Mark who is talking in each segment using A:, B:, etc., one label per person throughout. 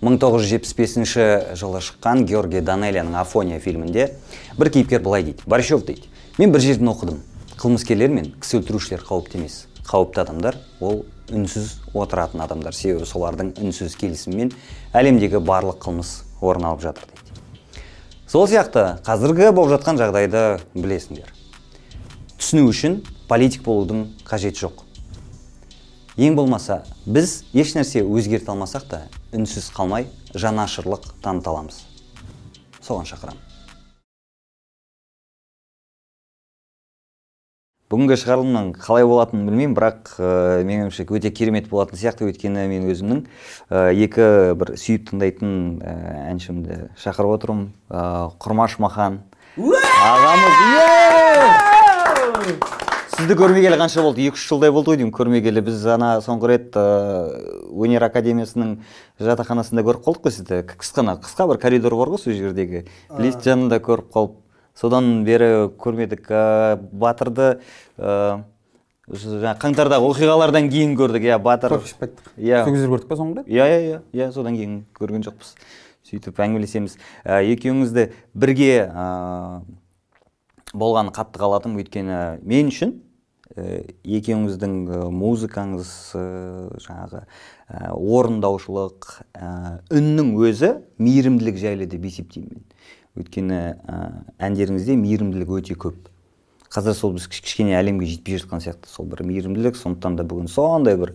A: 1975 жылы шыққан георгий данелияның афония фильмінде бір кейіпкер былай дейді. Борщев дейді. Мен бір жерден оқыдым. Қылмыскерлер мен кісі өлтірушілер қауіпті емес қауіпті адамдар ол үнсіз отыратын адамдар. Себебі солардың үнсіз келісімімен әлемдегі барлық қылмыс орын алып жатыр дейді. Сол сияқты қазіргі болып жатқан жағдайды білесіңдер. Түсіну үшін политик болудың қажеті жоқ. Ең болмаса біз ешнәрсе өзгерте алмасақ та үнсіз қалмай жанашырлық таныта аламыз. Соған шақырамын. Бүгінгі шығарылымның қалай болатынын білмеймін бірақ ә, менің ойымша өте керемет болатын сияқты. Өйткені мен өзімнің ә, екі бір сүйіп тыңдайтын ә, әншімді шақырып отырмын. Ә, құрмаш махан ағамыз сізді көрмегелі қанша болды? Екі үш жылдай болды ғой деймін көрмегелі біз ана соңғы рет ә, өнер академиясының жатақханасында көріп қалдық қой сізді. Қысқа қысқа бір коридор бар ғой сол жердегі. Лифт жанында көріп қалып. Содан бері көрмедік. Ә, батырды ә, жаңағы қаңтардағы оқиғалардан кейін көрдік. Иә батыр.
B: Кофе ішіп қайттық.
A: Иә.
B: Сол кездері көрдік па соңғы рет
A: иә иә иә. Иә содан кейін көрген жоқпыз. Сөйтіп әңгімелесеміз. Ә, екеуіңізді бірге ә, болғаны қатты қаладым өйткені мен үшін екеуіңіздің ә, музыкаңыз ә, жаңағы орындаушылық үннің өзі мейірімділік жайлы деп есептеймін мен. Өйткені әндеріңізде мейірімділік өте көп. Қазір сол біз кіш- кішкене әлемге жетпей жатқан сияқты. Сол бір мейірімділік сондықтан да бүгін сондай бір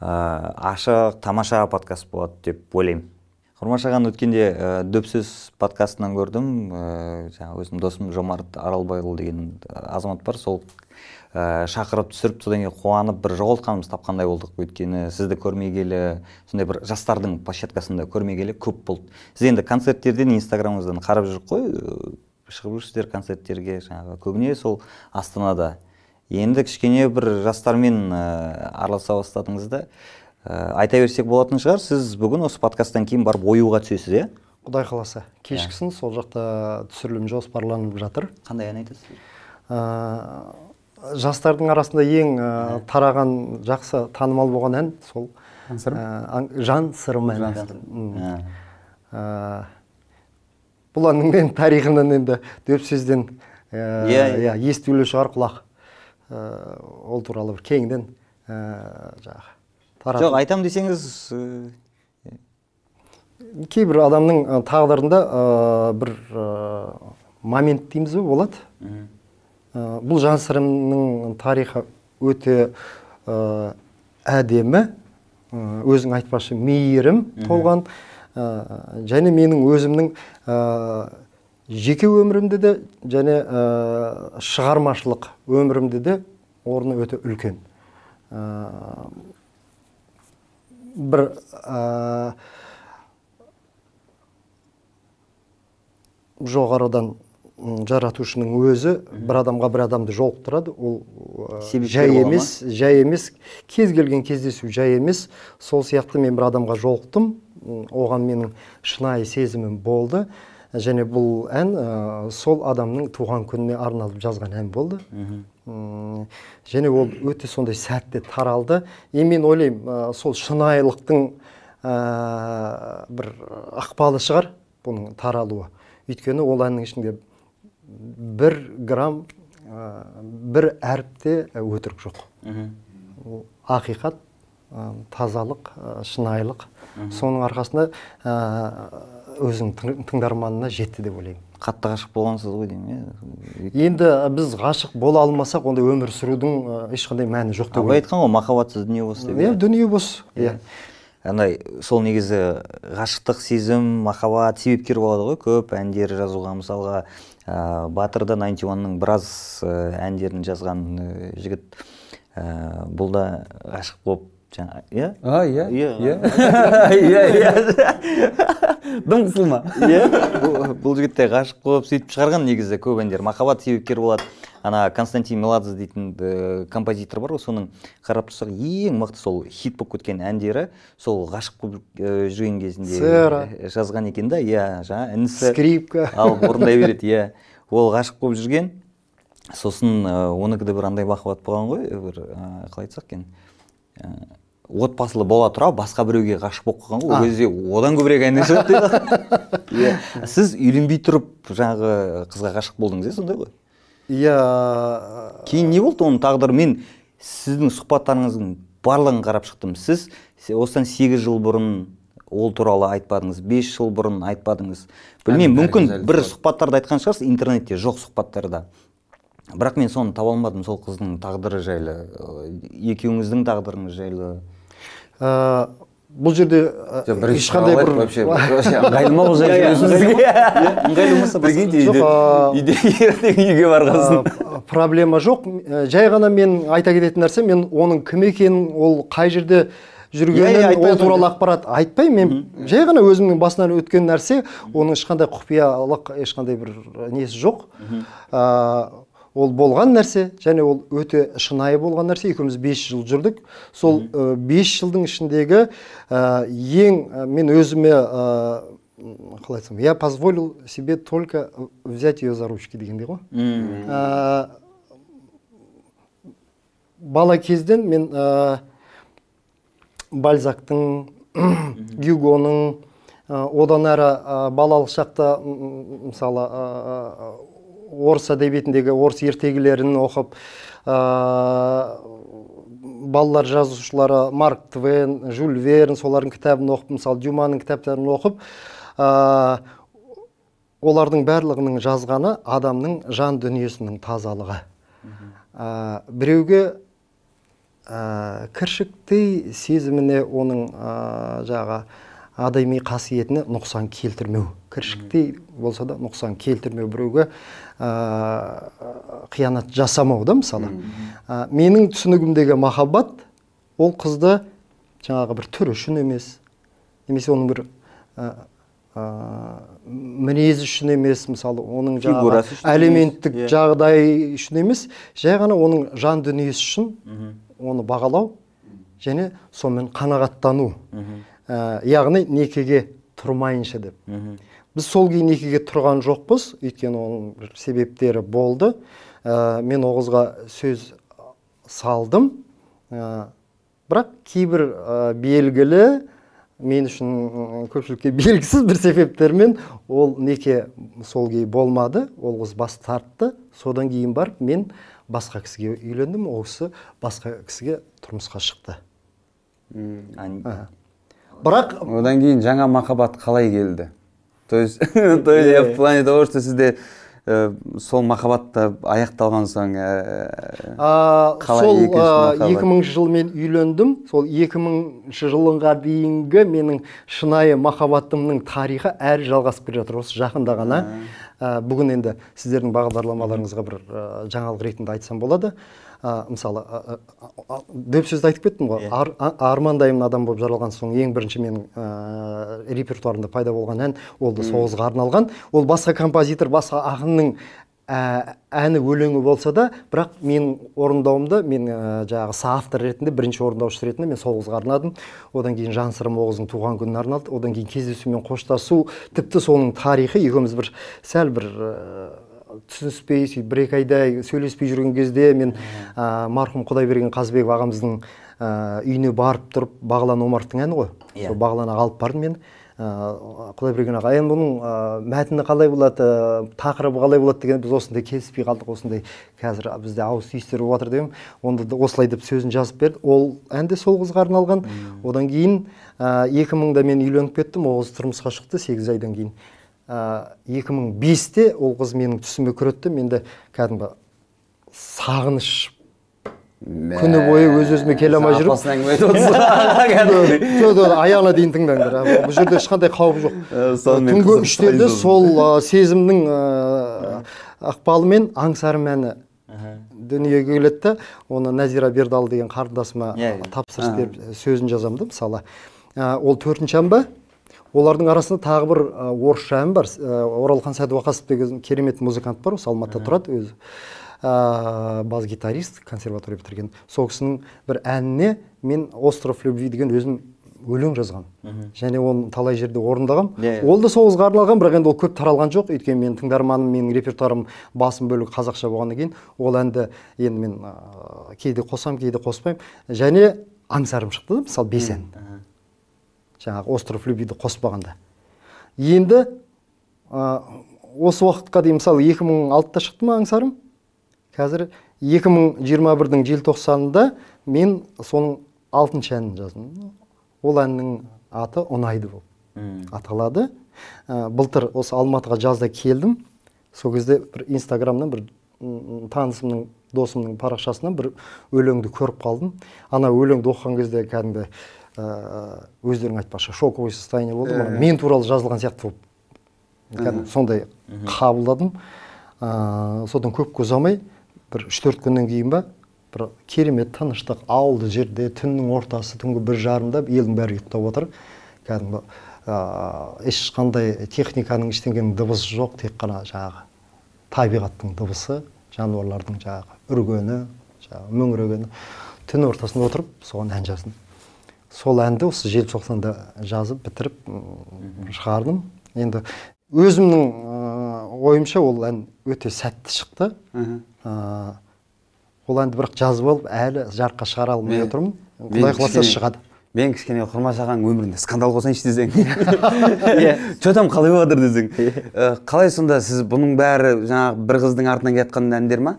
A: ә, ашық тамаша подкаст болады деп ойлаймын. Құрмаш ағаны өткенде ә, дөпсөз подкастынан көрдім. Ә, жаңағы өзімнің досым жомарт аралбайұлы деген азамат бар. Сол ә, шақырып түсіріп содан кейін қуанып бір жоғалтқанымызды тапқандай болдық. Өйткені сізді көрмегелі сондай бір жастардың площадкасында көрмегелі көп болды. Сіз енді концерттерден инстаграмыңыздан қарап жүрік қой шығып жүрсіздер концерттерге жаңағы көбіне сол астанада. Енді кішкене бір жастармен ә, араласа бастадыңыз да ә, айта берсек болатын шығар сіз бүгін осы подкасттан кейін барып оюға түсесіз иә?
C: Құдай қаласа. Кешкісін сол жақта түсірілім жоспарланып жатыр.
A: Қандай ән айтасыз?
C: Ә, жастардың арасында ең ә, тараған жақсы танымал болған ән сол. Ә, жан сырым әні.
A: Ә,
C: бұл әннің мен тарихынан енді дөпсөзден ә,
A: Иә,
C: иә. естулі шығар құлақ. Ол туралы бір кеңден ә, жаңағы
A: жоқ айтам десеңіз
C: кейбір адамның тағдырында бір момент дейміз бе болады? Бұл жан сырымның тарихы өте ә, әдемі. Ә, өзің айтпақшы мейірім толған. Ә, және менің өзімнің ә, жеке өмірімде де және ә, шығармашылық өмірімде де орны өте үлкен. Ә, бір ә, жоғарыдан жаратушының өзі бір адамға бір адамды жолықтырады. Ол жай емес жай емес кез келген кездесу жай емес. Сол сияқты мен бір адамға жолықтым. Оған менің шынайы сезімім болды. Және бұл ән ә, сол адамның туған күніне арналып жазған ән болды. М, және ол өте сондай сәтте таралды. И мен ойлаймын ә, сол шынайылықтың ә, бір ықпалы шығар бұның таралуы. Өйткені ол әннің ішінде бір грамм ә, бір әріпте өтірік жоқ. Ол ақиқат ә, тазалық ә, шынайылық. Соның арқасында ә, өзінің тың- тыңдарманына жетті деп ойлаймын.
A: Қатты ғашық болғансыз ғой деймін иә.
C: Енді біз ғашық бола алмасақ ондай өмір сүрудің ешқандай мәні жоқ деп
A: абай айтқан ғой махаббатсыз дүние осы деп
C: иә дүние бос иә.
A: Андай сол негізі ғашықтық сезім махаббат себепкер болады ғой көп әндер жазуға мысалға. Ә, батырда 91-ның біраз ә, әндерін жазған ә, жігіт ә, бұл да ғашық болып жаңа иә
B: а иә
A: Иә.
B: иә иә иә дым қысылма
A: иә бұл- бұл жігіт те ғашық болып сөйтіп шығарған негізі көп әндер махаббат себепкер болады ана константин меладзе дейтін композитор бар ғой соның қарап тұрсақ ең мықты сол хит болып кеткен әндері сол ғашық болып жүрген кезінде
C: Сера.
A: жазған екен да иә жаңа інісі
C: скрипка
A: алып орындай береді иә ол ғашық болып жүрген сосын ә, оныкі де бір андай махаббат болған ғой бір ә, қалай айтсақ екен отбасылы бола тұра басқа біреуге ғашық болып қалған ғой. Ол кезде одан көбірек әндер шығады дейді. Иә. Сіз үйленбей тұрып жаңағы қызға ғашық болдыңыз иә сондай ғой?
C: Иә
A: кейін не болды оның тағдыры? Мен сіздің сұхбаттарыңыздың барлығын қарап шықтым. Сіз осыдан сегіз жыл бұрын ол туралы айтпадыңыз бес жыл бұрын айтпадыңыз. Білмеймін мүмкін бір
B: туралы.
A: сұхбаттарды айтқан шығарсыз интернетте жоқ сұхбаттарда. Бірақ мен соны таба алмадым сол қыздың тағдыры жайлы екеуіңіздің тағдырыңыз жайлы.
C: Бұл жерде
B: бірінші
C: ешқандай бір
B: вообще ыңғайлы ма бұл жай өзіңізге
A: ыңғайлы болмаса
B: прикиньте
C: Жоқ,
B: үйде
C: а-
B: үйде ертең үйге барғасын
C: проблема жоқ. Ә, жай ғана мен айта кететін нәрсе мен оның кім екенін ол қай жерде
A: Иә, иә,
C: жүргенін
A: айтпай
C: ол туралы ақпарат айтпаймын мен жай ғана өзімнің басынан өткен нәрсе оның ешқандай құпиялық ешқандай бір несі жоқ. Ол болған нәрсе және ол өте шынайы болған нәрсе. Екеуміз 5 жыл жүрдік. Сол 5 жылдың ішіндегі ә, ең ә, мен өзіме ә, қалай айтсам я позволил себе только взять ее за ручки дегендей ғой. Ә, бала кезден мен ә, бальзактың гюгоның ә, одан әрі ә, балалық шақта мысалы ә, орыс әдебиетіндегі орыс ертегілерін оқып ә, балалар жазушылары марк твен жюль верн солардың кітабын оқып мысалы дюманың кітаптарын оқып ә, олардың барлығының жазғаны адамның жан дүниесінің тазалығы. Ә, біреуге ә, кіршіктей сезіміне оның ә, жаңағы адами қасиетіне нұқсан келтірмеу. Кіршіктей болса да нұқсан келтірмеу біреуге ә, қиянат жасамау да мысалы. Ә, менің түсінігімдегі махаббат ол қызды жаңағы бір түрі үшін емес немесе оның бір ә, ә, мінезі үшін емес мысалы оның жаңағы әлеуметтік
A: иә.
C: жағдай үшін емес жай ғана оның жан дүниесі үшін оны бағалау және сонымен қанағаттану. Ә, яғни некеге тұрмайынша деп. Біз сол күйі некеге тұрған жоқпыз. Өйткені оның бір себептері болды. Ә, мен ол қызға сөз салдым. Ә, бірақ кейбір ә, белгілі мен үшін көпшілікке белгісіз бір себептермен ол неке сол күйі болмады. Ол қыз бас тартты. Содан кейін барып мен басқа кісіге үйлендім. Ол кісі басқа кісіге тұрмысқа шықты. Бірақ
B: одан кейін жаңа махаббат қалай келді? То есть то есть я в плане того что сізде э, сол махаббатта аяқталған соң э,
C: сол
B: екінші
C: а,
B: махаббат?
C: 2000 жыл мен үйлендім. Сол 2000 жылға дейінгі менің шынайы махаббатымның тарихы әлі жалғасып келе жатыр. Осы жақында ғана бүгін енді сіздердің бағдарламаларыңызға бір жаңалық ретінде айтсам болады. Мысалы дөп сөзді айтып кеттім ғой. А- армандаймын адам болып жаралған соң ең бірінші менің ә, репертуарымда пайда болған ән ол да соғысқа арналған. Ол басқа композитор басқа ақынның ә, әні өлеңі болса да бірақ менің орындауымда мен ә, жаңағы соавтор ретінде бірінші орындаушы ретінде мен сол қызға арнадым. Одан кейін жан сырым ол қыздың туған күніне арналды. Одан кейін кездесу мен қоштасу тіпті соның тарихы екеуміз бір сәл бір ә, түсініспей сөйтіп бір екі айдай сөйлеспей жүрген кезде мен ә, марқұм құдайберген қазыбеков ағамыздың ә, үйіне барып тұрып бағлан омаровтың әні ғой.
A: Иә.
C: сол бағланға алып бардым мен. Ә, құдайберген аға енді бұның ә, мәтіні қалай болады? Ә, тақырыбы қалай болады? деген біз осындай келіспей қалдық осындай қазір бізде ауыз түйістіріп жатыр дедім онда да осылай деп сөзін жазып берді. Ол ән де сол қызға арналған. Одан кейін ә, 2000-да мен үйленіп кеттім. Ол қыз тұрмысқа шықты сегіз айдан кейін. Ә, 2005-те ол қыз менің түсіме кіреді де менде кәдімгі сағыныш күні бойы өз өзіме келе алмай жүріп.
B: апасының әңгіме айтып отырсыз?
C: Жоқ, жоқ, аяғына дейін тыңдаңдар. Бұл жерде ешқандай қауіп жоқ.
B: Ә, сонымен
C: түнгі үштерде сол сезімнің ықпалымен аңсарым әні дүниеге келеді да оны назира бердал деген қарындасыма
A: Иә, иә.
C: тапсырыс беріп сөзін жазамын да мысалы. А, ол төртінші ән ба олардың арасында тағы бір орысша ән бар. Оралхан сәдуақасов деген керемет музыкант бар осы алматыда тұрады өзі. Ә, бас гитарист консерватория бітірген. Сол кісінің бір әніне мен остров любви деген өзім өлең жазған және оны талай жерде орындағам
A: Иә, иә.
C: ол да сол қызға арналған бірақ енді ол көп таралған жоқ. Өйткені менің тыңдарманым менің репертуарым басым бөлігі қазақша болғаннан кейін ол әнді енді мен ә, кейде қосам кейде қоспаймын. Және аңсарым шықты да мысалы бес ән. Жаңағы остров любиді қоспағанда. Енді а, осы уақытқа дейін мысалы 2006-та шықты ма аңсарым? Қазір 2021-дің желтоқсанында мен соның алтыншы әнін жаздым. Ол әннің аты ұнайды болып аталады. Ә, былтыр осы алматыға жазда келдім. Сол кезде бір инстаграмнан бір танысымның досымның парақшасынан бір өлеңді көріп қалдым. Ана өлеңді оқыған кезде кәдімгі ә, өздерің айтпақшы шоковый состояние болды маған мен туралы жазылған сияқты болып кәдімгі сондай қабылдадым. Ә, содан көпке ұзамай бір үш төрт күннен кейін ба бір керемет тыныштық ауылды жерде түннің ортасы түнгі бір жарымда елдің бәрі ұйықтап отыр. Кәдімгі ешқандай техниканың ештеңенің дыбысы жоқ тек қана жаңағы табиғаттың дыбысы жануарлардың жаңағы үргені жаңағы мөңірегені түн ортасында отырып соған ән жаздым. Сол әнді осы желтоқсанда жазып бітіріп шығардым. Енді өзімнің ә, ойымша ол ән өте сәтті шықты. Ә, ол әнді бірақ жазып алып әлі жарыққа шығара алмай отырмын. құдай қаласа шығады.
B: мен кішкене құрмаш ағаның өмірінде скандал қосайыншы десең. Че там қалай жатыр десең. Қалай сонда сіз бұның бәрі жаңағы бір қыздың артынан келе жатқан әндер ма?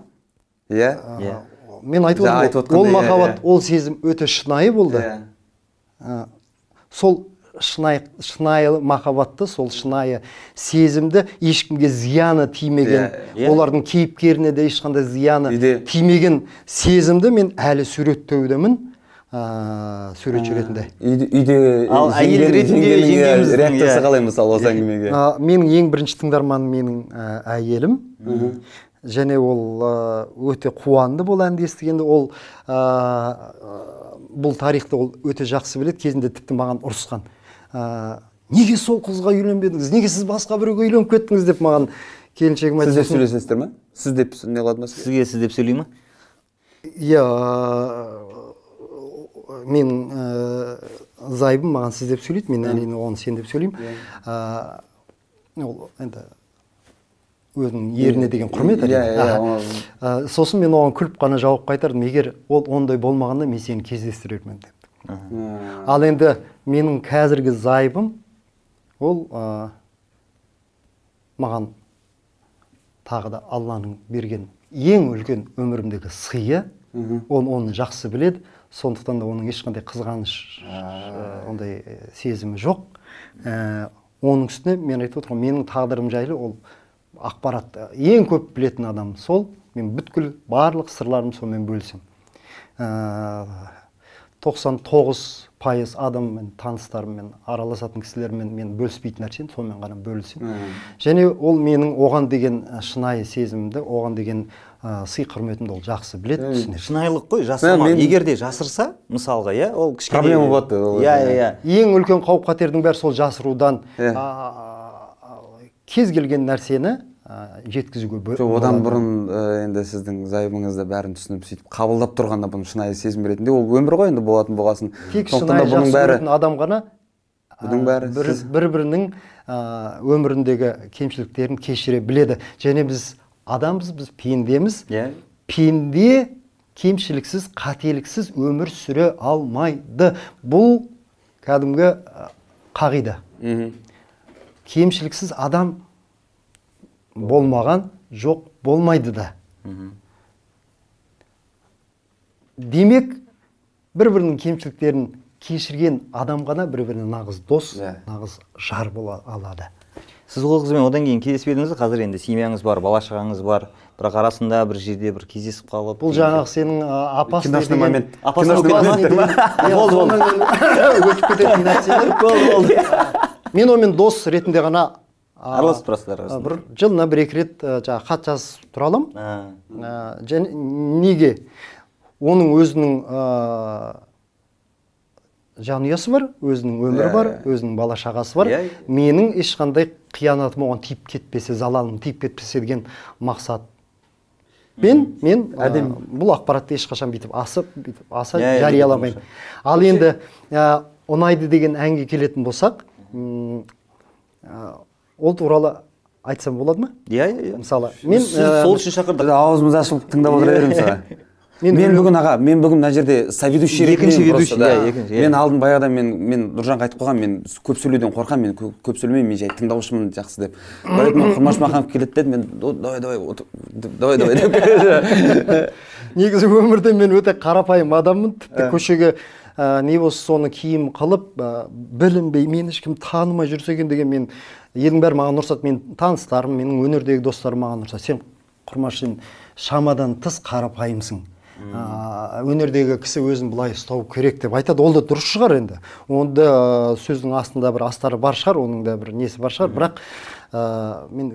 B: Иә?
A: Иә
C: мен айтып отырмын ол
B: иә,
C: махаббат
B: иә.
C: ол сезім өте шынайы болды.
B: Иә.
C: Ә, сол шынайы шынайы махаббатты сол шынайы сезімді ешкімге зияны тимеген
B: Иә,
A: иә.
C: олардың кейіпкеріне де ешқандай зияны
B: Үйде-
C: тимеген сезімді мен әлі суреттеудемін ә, суретші ретінде.
B: үйде үйде
A: Ал әйел ретінде
B: реакциясы
A: иә.
B: қалай мысалы осы әңгімеге?
C: А, менің ең бірінші тыңдарманым менің ә, әйелім. Және ол ә, өте қуанды бұл әнді естігенде ол ә, ә, бұл тарихты ол өте жақсы біледі кезінде тіпті маған ұрысқан. Ә, неге сол қызға үйленбедіңіз? Неге сіз басқа біреуге үйленіп кеттіңіз? деп маған келіншегім
B: сіз
C: айтты
B: деп сөйлесесіздер ма сіз деп не қылады ма сізге
A: сізге сіз деп сөйлей ма?
C: Иә мен ә, зайыбым маған сіз деп сөйлейді мен әрине оған сен деп сөйлеймін. Ә, ол енді өзінің еріне деген құрмет
B: Иә,
C: әрине.
B: иә,
C: Аха.
B: ол-
C: Ә, сосын мен оған күліп қана жауап қайтардым. Егер ол ондай болмағанда мен сені кездестірер едім деп ал енді менің қазіргі зайыбым ол ә, маған тағы да алланың берген ең үлкен өмірімдегі сыйы. Ол оны жақсы біледі. Сондықтан да оның ешқандай қызғаныш ондай ә, сезімі жоқ. Ә, оның үстіне мен айтып отырмын менің тағдырым жайлы ол ақпарат ә, ең көп білетін адам сол. Мен бүткіл барлық сырларымды сонымен бөлісемін. Ә, 99 пайыз адаммен таныстарыммен араласатын кісілермен мен бөліспейтін нәрсем сонымен ғана бөлісемін. Және ол менің оған деген ә, шынайы сезімімді оған деген ә, сый құрметімді ол жақсы біледі түсінеді.
A: Шынайылық қой жасырма
B: мен-
A: егер де жасырса мысалға иә ол кішкене
B: Проблема болады ол.
A: иә иә иә.
C: Ең үлкен қауіп қатердің бәрі сол жасырудан.
B: Иә.
C: Кез келген нәрсені а, жеткізуге
B: жоқ одан бұрын ә, енді сіздің зайыбыңыз да бәрін түсініп сөйтіп қабылдап тұрғанда бұны шынайы сезім ретінде ол өмір ғой енді болатын болғасын.
C: Тек шынайы жақсы
B: бәрі
C: көретін адам ғана
B: Бұның бәрі
C: бір,
B: сіз-
C: бір бірінің өміріндегі кемшіліктерін кешіре біледі. Және біз адамбыз біз пендеміз.
A: Иә.
C: Пенде кемшіліксіз қателіксіз өмір сүре алмайды. Бұл кәдімгі қағида.
B: Мгм.
C: Кемшіліксіз адам болмаған жоқ болмайды да. Демек бір бірінің кемшіліктерін кешірген адам ғана бір біріне нағыз дос
B: Иә.
C: нағыз жар бола алады.
A: Сіз ол қызбен одан кейін кездеспедіңіз ғой қазір енді семьяңыз бар бала шағаңыз бар бірақ арасында бір жерде бір кездесіп қалып
C: бұл жаңағы сенің а, опасный
B: Киношный
C: деген-
B: момент.
A: Болды, болды.
C: өтіп кететін нәрселер
A: болды болды
C: мен онымен дос ретінде ғана
A: араласып тұрасыздар
C: бір жылына бір екі рет жаңағы хат жазып тұра аламын. Және неге? Оның өзінің жанұясы бар өзінің өмірі
B: Иә,
C: бар өзінің бала шағасы бар.
A: Иә,
C: менің ешқандай қиянатым оған тиіп кетпесе залалым тиіп кетпесе деген мақсат. Мен мен ә, бұл ақпаратты ешқашан бүйтіп асып бүйтіп аса
A: Иә, иә,
C: жарияламаймын. ал енді ұнайды деген әнге келетін болсақ ол туралы айтсам болады ма?
A: Иә иә иә.
C: Мысалы мен ә,
A: сол үшін шақырдық.
B: Аузымыз ашылып тыңдап отыра береміз саған.
C: Мен
B: бүгін аға мен бүгін мына жерде соведущий
A: Екінші
B: ретінде
A: ведущий,
B: просто, да.
A: иә, екінші, иә.
B: мен алдын баяғыда мен мен нұржанға айтып қойғанмын мен көп сөйлеуден қорқамын мен көп, сөйлемеймін мен жай тыңдаушымын жақсы деп. Мен құрмаш маханов келеді деді мен «О, давай давай давай давай деп
C: негізі өмірде мен өте қарапайым адаммын тіпті көшеге ә, не болса соны киім қылып ә, білінбей мені ешкім танымай жүрсе екен деген мен елдің бәрі маған ұрсады мен таныстарым менің өнердегі достарым маған ұрсады сен құрмаш сен шамадан тыс қарапайымсың. Ә, өнердегі кісі өзін былай ұстау керек деп айтады. Ол да дұрыс шығар енді. Онда сөздің астында бір астары бар шығар оның да бір несі бар шығар. Бірақ ә, мен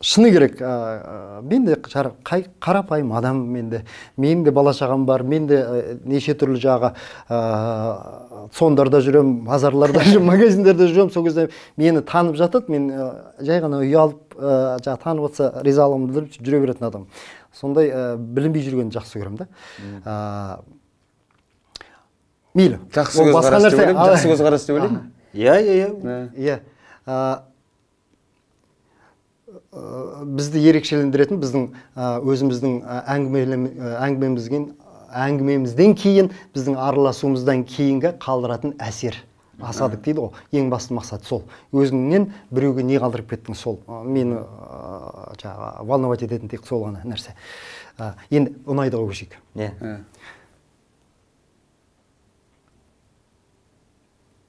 C: шыны керек ә, мен де қарапайым адам мен де. Менің де бала шағам бар мен де ә, неше түрлі жағы ә, сондарда жүремін базарларда жүремін магазиндерде жүремін. Сол кезде мені танып жатады мен ә, жай ғана ұялып ә, жаңағы танып жатса ризалығымды білдіріп жүре беретін адам. Сондай ә, білінбей жүргенді жақсы көремін да. Ә, мейлі.
B: Жақсы көзқарас деп ойлаймын жақсы көзқарас деп ойлаймын.
A: Иә иә иә.
C: Иә. Бізді ерекшелендіретін біздің ә, өзіміздің әңгімелем- ә, әңгімемізден әңгімемізден кейін біздің араласуымыздан кейінгі қалдыратын әсер. Асадық дейді ғой. Ең басты мақсат сол. Өзіңнен біреуге не қалдырып кеттің сол? Мені ә, жаңағы волновать ететін тек сол ғана нәрсе. Ә, енді ұнайдыға көшейік
A: иә.
B: Ә.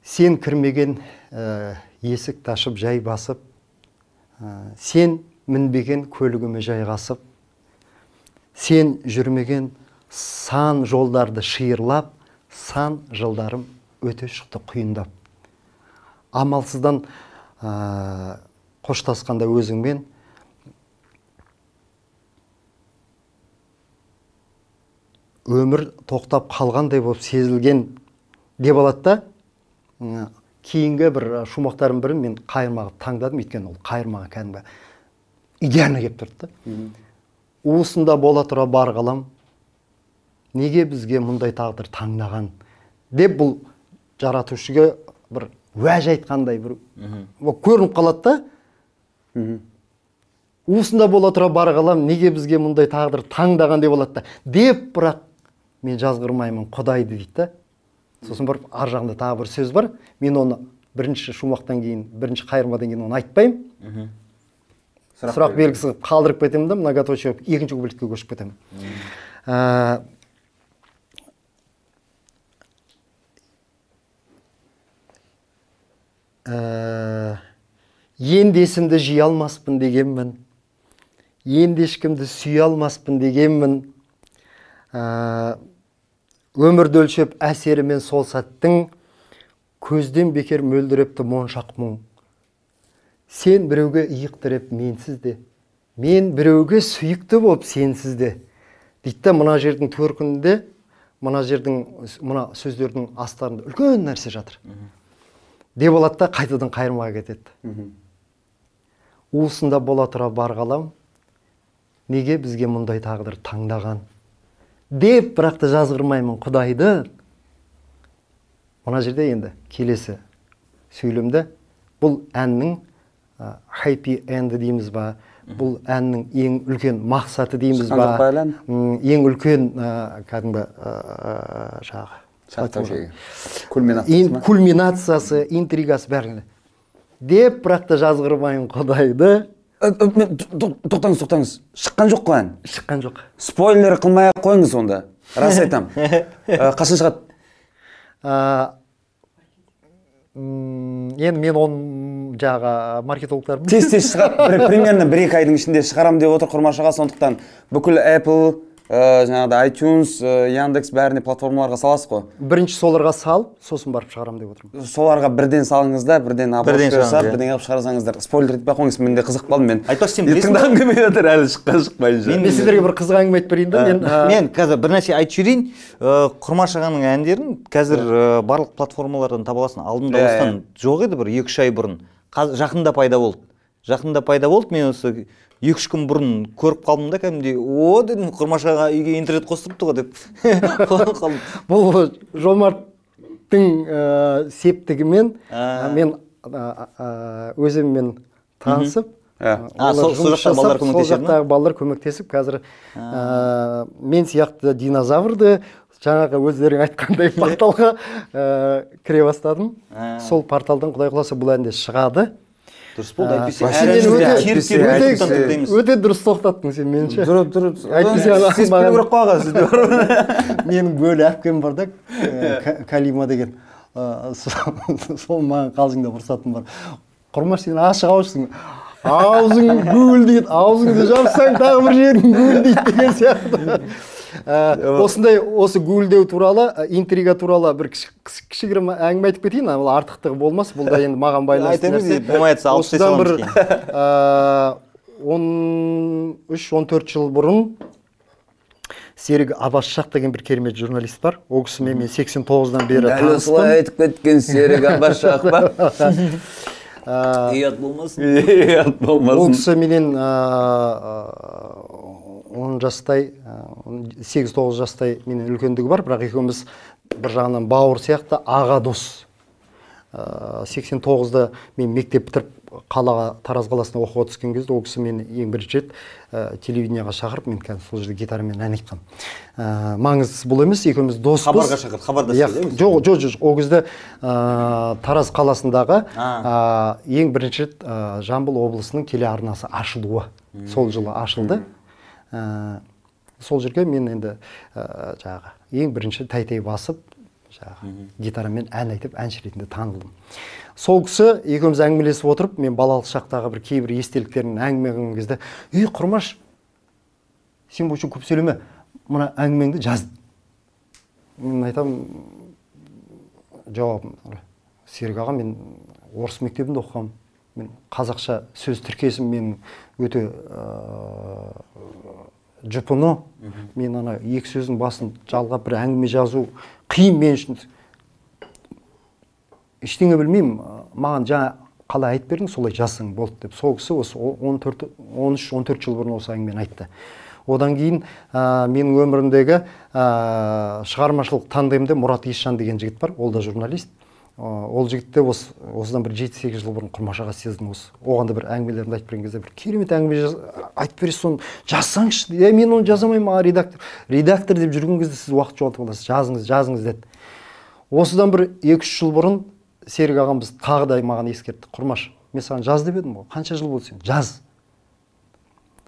C: сен кірмеген ә, есік ташып жай басып сен мінбеген көлігіме жайғасып сен жүрмеген сан жолдарды шиырлап сан жылдарым өте шықты құйындап. Амалсыздан ә, қоштасқанда өзіңмен өмір тоқтап қалғандай болып сезілген деп алады да кейінгі бір шумақтардың бірін мен қайырмаға таңдадым. Өйткені ол қайырмаға кәдімгі идеально келіп тұрды да. Уысында бола тұра бар қалам. Неге бізге мұндай тағдыр таңдаған? Деп бұл жаратушыға бір уәж айтқандай бір көрініп қалады да. Уысында бола тұра бар қалам неге бізге мұндай тағдыр таңдаған деп алады да. Деп бірақ мен жазғырмаймын құдайды дейді да. Сосын барып ар жағында тағы бір сөз бар. Мен оны бірінші шумақтан кейін бірінші қайырмадан кейін оны айтпаймын. Сұрақ белгісі қылып қалдырып кетемін да многоточие қылып екінші куплетке көшіп кетемін. Ә, ә, енді есімді жия алмаспын дегенмін. Енді ешкімді сүйе алмаспын дегенмін. Ә, өмірді өлшеп әсерімен сол сәттің көзден бекер мөлдірепті моншақ мұң. Сен біреуге иық тіреп менсіз де. Мен біреуге сүйікті болып сенсіз де. Дейді да мына жердің төркінінде мына жердің мына сөздердің астарында үлкен нәрсе жатыр. Деп алады да қайтадан қайырмаға кетеді. Уысында бола тұра бар қалам. Неге бізге мұндай тағдыр таңдаған? Деп бірақ та жазғырмаймын құдайды. Мына жерде енді келесі сөйлемде бұл әннің happy end дейміз ба? Бұл әннің ең үлкен мақсаты дейміз ба? ең үлкен кәдімгі жаңағы
B: кульминациясы
C: интригасы бәрі деп бірақ та жазғырмаймын құдайды.
B: Э, э, тоқтаңыз тоқтаңыз. Шыққан жоқ қой ән.
C: Шыққан жоқ.
B: Спойлер қылмай ақ қойыңыз онда. Рас айтамын Э, қашан шығады
C: енді мен оны жаңағы маркетологтар
B: тез тез шығады примерно бір екі айдың ішінде шығарамын деп отыр құрмаш аға. Сондықтан бүкіл apple ә, жаңағыдай itunes ә, яндекс бәріне платформаларға саласыз ғой
C: бірінші соларға салып сосын барып шығарамын деп отырмын.
B: Соларға бірден салыңыздар бірден
A: Бірден
B: жасап
A: иә.
B: бірден қылып шығарсаңыздар. Спойлер етпей ақ қойыңыз мен де қызық қалдым мен
A: айтпақшы сен
B: тыңдағым келмей жатыр әлі шыққан шықпайынша.
A: Мен-
C: мен сіздерге бір қызық әңгіме айтып берейін да мен ә,
A: мен қазір бір нәрсе айтып жіберейін. Ә, құрмаш ағаның әндерін қазір ә, барлық платформалардан таба аласың. Алдында осыдан жоқ еді бір екі үш ай бұрын. Қазір жақында пайда болды. Жақында пайда болды мен осы екі үш күн бұрын көріп қалдым да кәдімгідей о дедім құрмаш аға үйге интернет қостырыпты ғой деп қалдым.
C: Бұл жомарттың ә, септігімен ә, мен ә, өзіммен танысып
A: сол- жақтағы балалар
C: көмектесіп қазір ә, мен сияқты динозаврды жаңағы өздерің айтқандай порталға ә, кіре бастадым. Сол порталдан құдай қаласа бұл ән де шығады.
A: Дұрыс болды. Әйтпесе
B: өте-
C: дұрыс тоқтаттың сен меніңше.
B: Дұрыс дұрыс
C: Әйтпесе
B: керек қой аға сізде
C: менің бөле әпкем бар да Ка- калима деген. Ә, сол маған қалжыңдап ұрсатын бар. Құрмаш сен ашық ауызсың. Аузың гуілдейді аузыңды жапсаң тағы бір жерің гуілдейді деген сияқты. Осындай осы гуілдеу туралы ә, интрига туралы бір кіші- кіші- кішігірім әңгіме айтып кетейін ал артықтығы болмас бұл да енді маған байланысты нәрсе.
A: болмай жатса алып тастай
C: осыдан бір
A: саламыз
C: он үш он төрт жыл бұрын серік абашшақ деген бір керемет журналист бар. Ол кісімен мен 89-дан бері
B: дәл осылай
C: таныспын
B: айтып кеткен серік абашақ па?
A: Ұят болмасын.
B: Ұят
C: ол
B: болмасын
C: кісі менен он жастай сегіз тоғыз жастай менен үлкендігі бар бірақ екеуміз бір жағынан бауыр сияқты аға дос. Сексен тоғызда мен мектеп бітіріп қалаға тараз қаласына оқуға түскен кезде ол кісі мені ең бірінші рет ә, телевидениеға шақырып мен қазір сол жерде гитарамен ән айтқанмын ә, маңыздысы бұл емес екеуміз доспыз
A: Хабарға шақырды, хабарда
C: Иә, жоқ жоқ жоқ ол кезде ә, тараз қаласындағы ә, ең бірінші рет ә, жамбыл облысының телеарнасы ашылуы. Сол жылы ашылды. Ә, сол жерге мен енді ә, жаңағы ең бірінші тәй басып жаңағы гитарамен ән айтып әнші ретінде танылдым сол кісі екеуміз әңгімелесіп отырып мен балалық шақтағы бір кейбір естеліктерін әңгіме қылған кезде ей құрмаш сен бұл үшін көп сөйлеме мына әңгімеңді жаз мен айтамын жауабым серік аға мен орыс мектебінде оқығанмын. Мен қазақша сөз тіркесім менің өте жұпыны. Мен ана екі сөздің басын жалғап бір әңгіме жазу қиын мен үшін. Ештеңе білмеймін маған жаңа қалай айтып бердің солай жазсаң болды деп. Сол кісі осы он төрт он үш он төрт жыл бұрын осы әңгімені айтты. Одан кейін ә, менің өмірімдегі ә, шығармашылық тандемде мұрат есжан деген жігіт бар. Ол да журналист. Ә, ол жігітті осы осыдан бір жеті сегіз жыл бұрын құрмаш аға сездім осы. Оған да бір әңгімелерімді айтып берген кезде бір керемет әңгіме айтып бересіз соны жазсаңызшы е мен оны жаза алмаймын аға редактор редактор деп жүрген кезде сіз уақыт жоғалтып қаласыз жазыңыз жазыңыз деді. Осыдан бір екі үш жыл бұрын серік ағамыз тағы да маған ескертті. Құрмаш мен саған жаз деп едім ғой қанша жыл болды сен? Жаз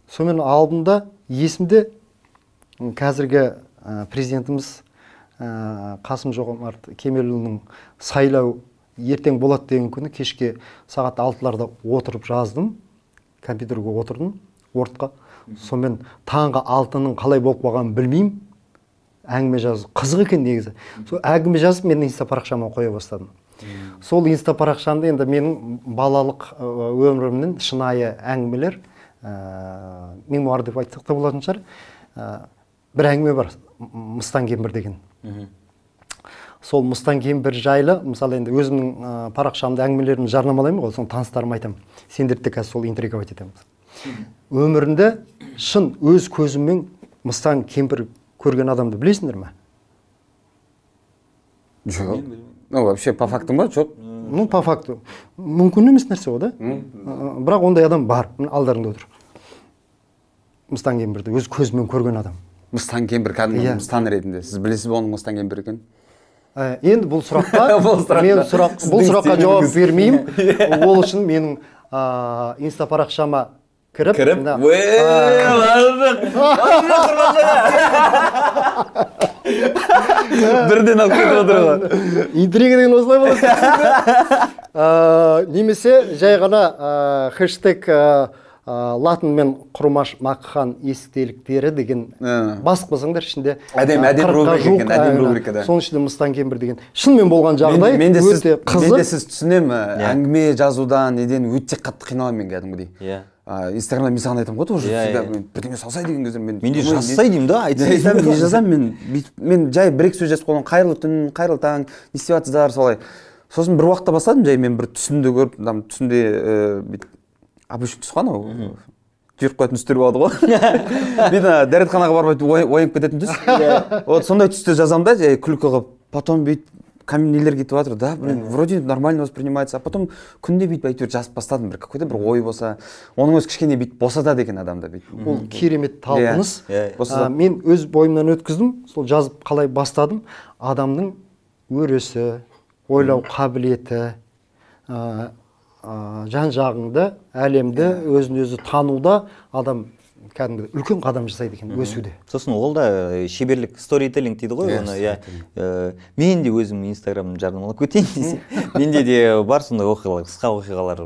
C: сонымен алдымда есімде м, қазіргі президентіміз қасым жомарт кемелұлының сайлау ертең болады деген күні кешке сағат алтыларда отырып жаздым. Компьютерге отырдым ортқа. Сонымен таңғы алтының қалай болып қалғанын білмеймін. Әңгіме жазу қызық екен негізі. Сол әңгіме жазып мен инста парақшама қоя бастадым. Сол инста парақшамда енді менің балалық ә, өмірімнен шынайы әңгімелер ә, мемуар деп айтсақ та болатын шығар. Ә, бір әңгіме бар мыстан кемпір деген. Сол мыстан кемпір жайлы мысалы енді өзімнің ә, парақшамда әңгімелерімді жарнамалаймын ғой соны таныстарыма айтамын. Сендерді де қазір сол интриговать етемін өмірінде шын өз көзіммен мыстан кемпір көрген адамды білесіңдер ме?
B: Жоқ. Ну вообще по факту ма? Жоқ.
C: Ну по факту. Мүмкін емес нәрсе ғой да? Бірақ ондай адам бар. Міне алдарыңда отыр. Мыстан кемпірді өз көзімен көрген адам.
B: Мыстан кемпір кәдімгі
C: Иә.
B: мыстан ретінде. Сіз білесіз бе оның мыстан кемпір екенін?
C: Ә, енді бұл сұраққа мен сұрақ бұл сұраққа жауап бермеймін. Ол үшін менің инста парақшама кіріп
B: кіріп. бірден алып кетіп отыр ғой
C: интрига деген осылай болады. Немесе жай ғана хэштег ә, латынмен құрмаш мақхан естеліктері деген
B: Ә.
C: басып қалсаңдар ішінде
B: Әдемі-
C: ә,
B: әдемі рубрика екен, әдемі
C: ә,
B: рубрика, да.
C: соның ішінде мыстан кемпір деген шынымен болған жағдай
B: мен, мен де сіз
C: өте
B: мен де
C: қызық
B: сіз түсінемін әңгіме жазудан неден өте қатты қиналамын мен кәдімгідей
A: Иә.
B: а, инстаграмда мен саған айтамын ғой тоже
A: Иә,
B: всегда
A: иә.
B: мен бірдеңе салсай деген кезде мен
A: мен де
B: думаю,
A: жазсай деймін да
B: айтамын не жазамын мен бүйтіп мен жай бір екі сөз жазып қойған қайырлы түн қайырлы таң не істеп жатсыздар солай сосын бір уақытта бастадым жай мен бір түсімді көріп там түсімде ііі бүйтіп обычный түс қой анау жіберіп қоятын түстер болады ғой. Ана дәретханаға барып оянып кететін түс вот сондай түсті жазамын да жай күлкі қылып потом бүйтіп нелер кетіп жатыр да блин вроде нормально воспринимается а потом күнде бүйтіп әйтеуір жазып бастадым бір какой то бір ой болса оның өзі кішкене бүйтіп босатады екен адамды бүйтіп.
C: Ол керемет талпыныс.
A: Иә,
B: иә.
C: А, мен өз бойымнан өткіздім сол жазып қалай бастадым адамның өресі ойлау қабілеті жан жағыңды әлемді өзін өзі тануда адам кәдімгі үлкен қадам жасайды екен өсуде.
A: Сосын ол да э, шеберлік сторителлинг дейді ғой
B: Иә,
A: оны иә. Э, мен де өзім инстаграмды жарнамалап кетейін десем менде де бар сондай оқиғалар қысқа оқиғалар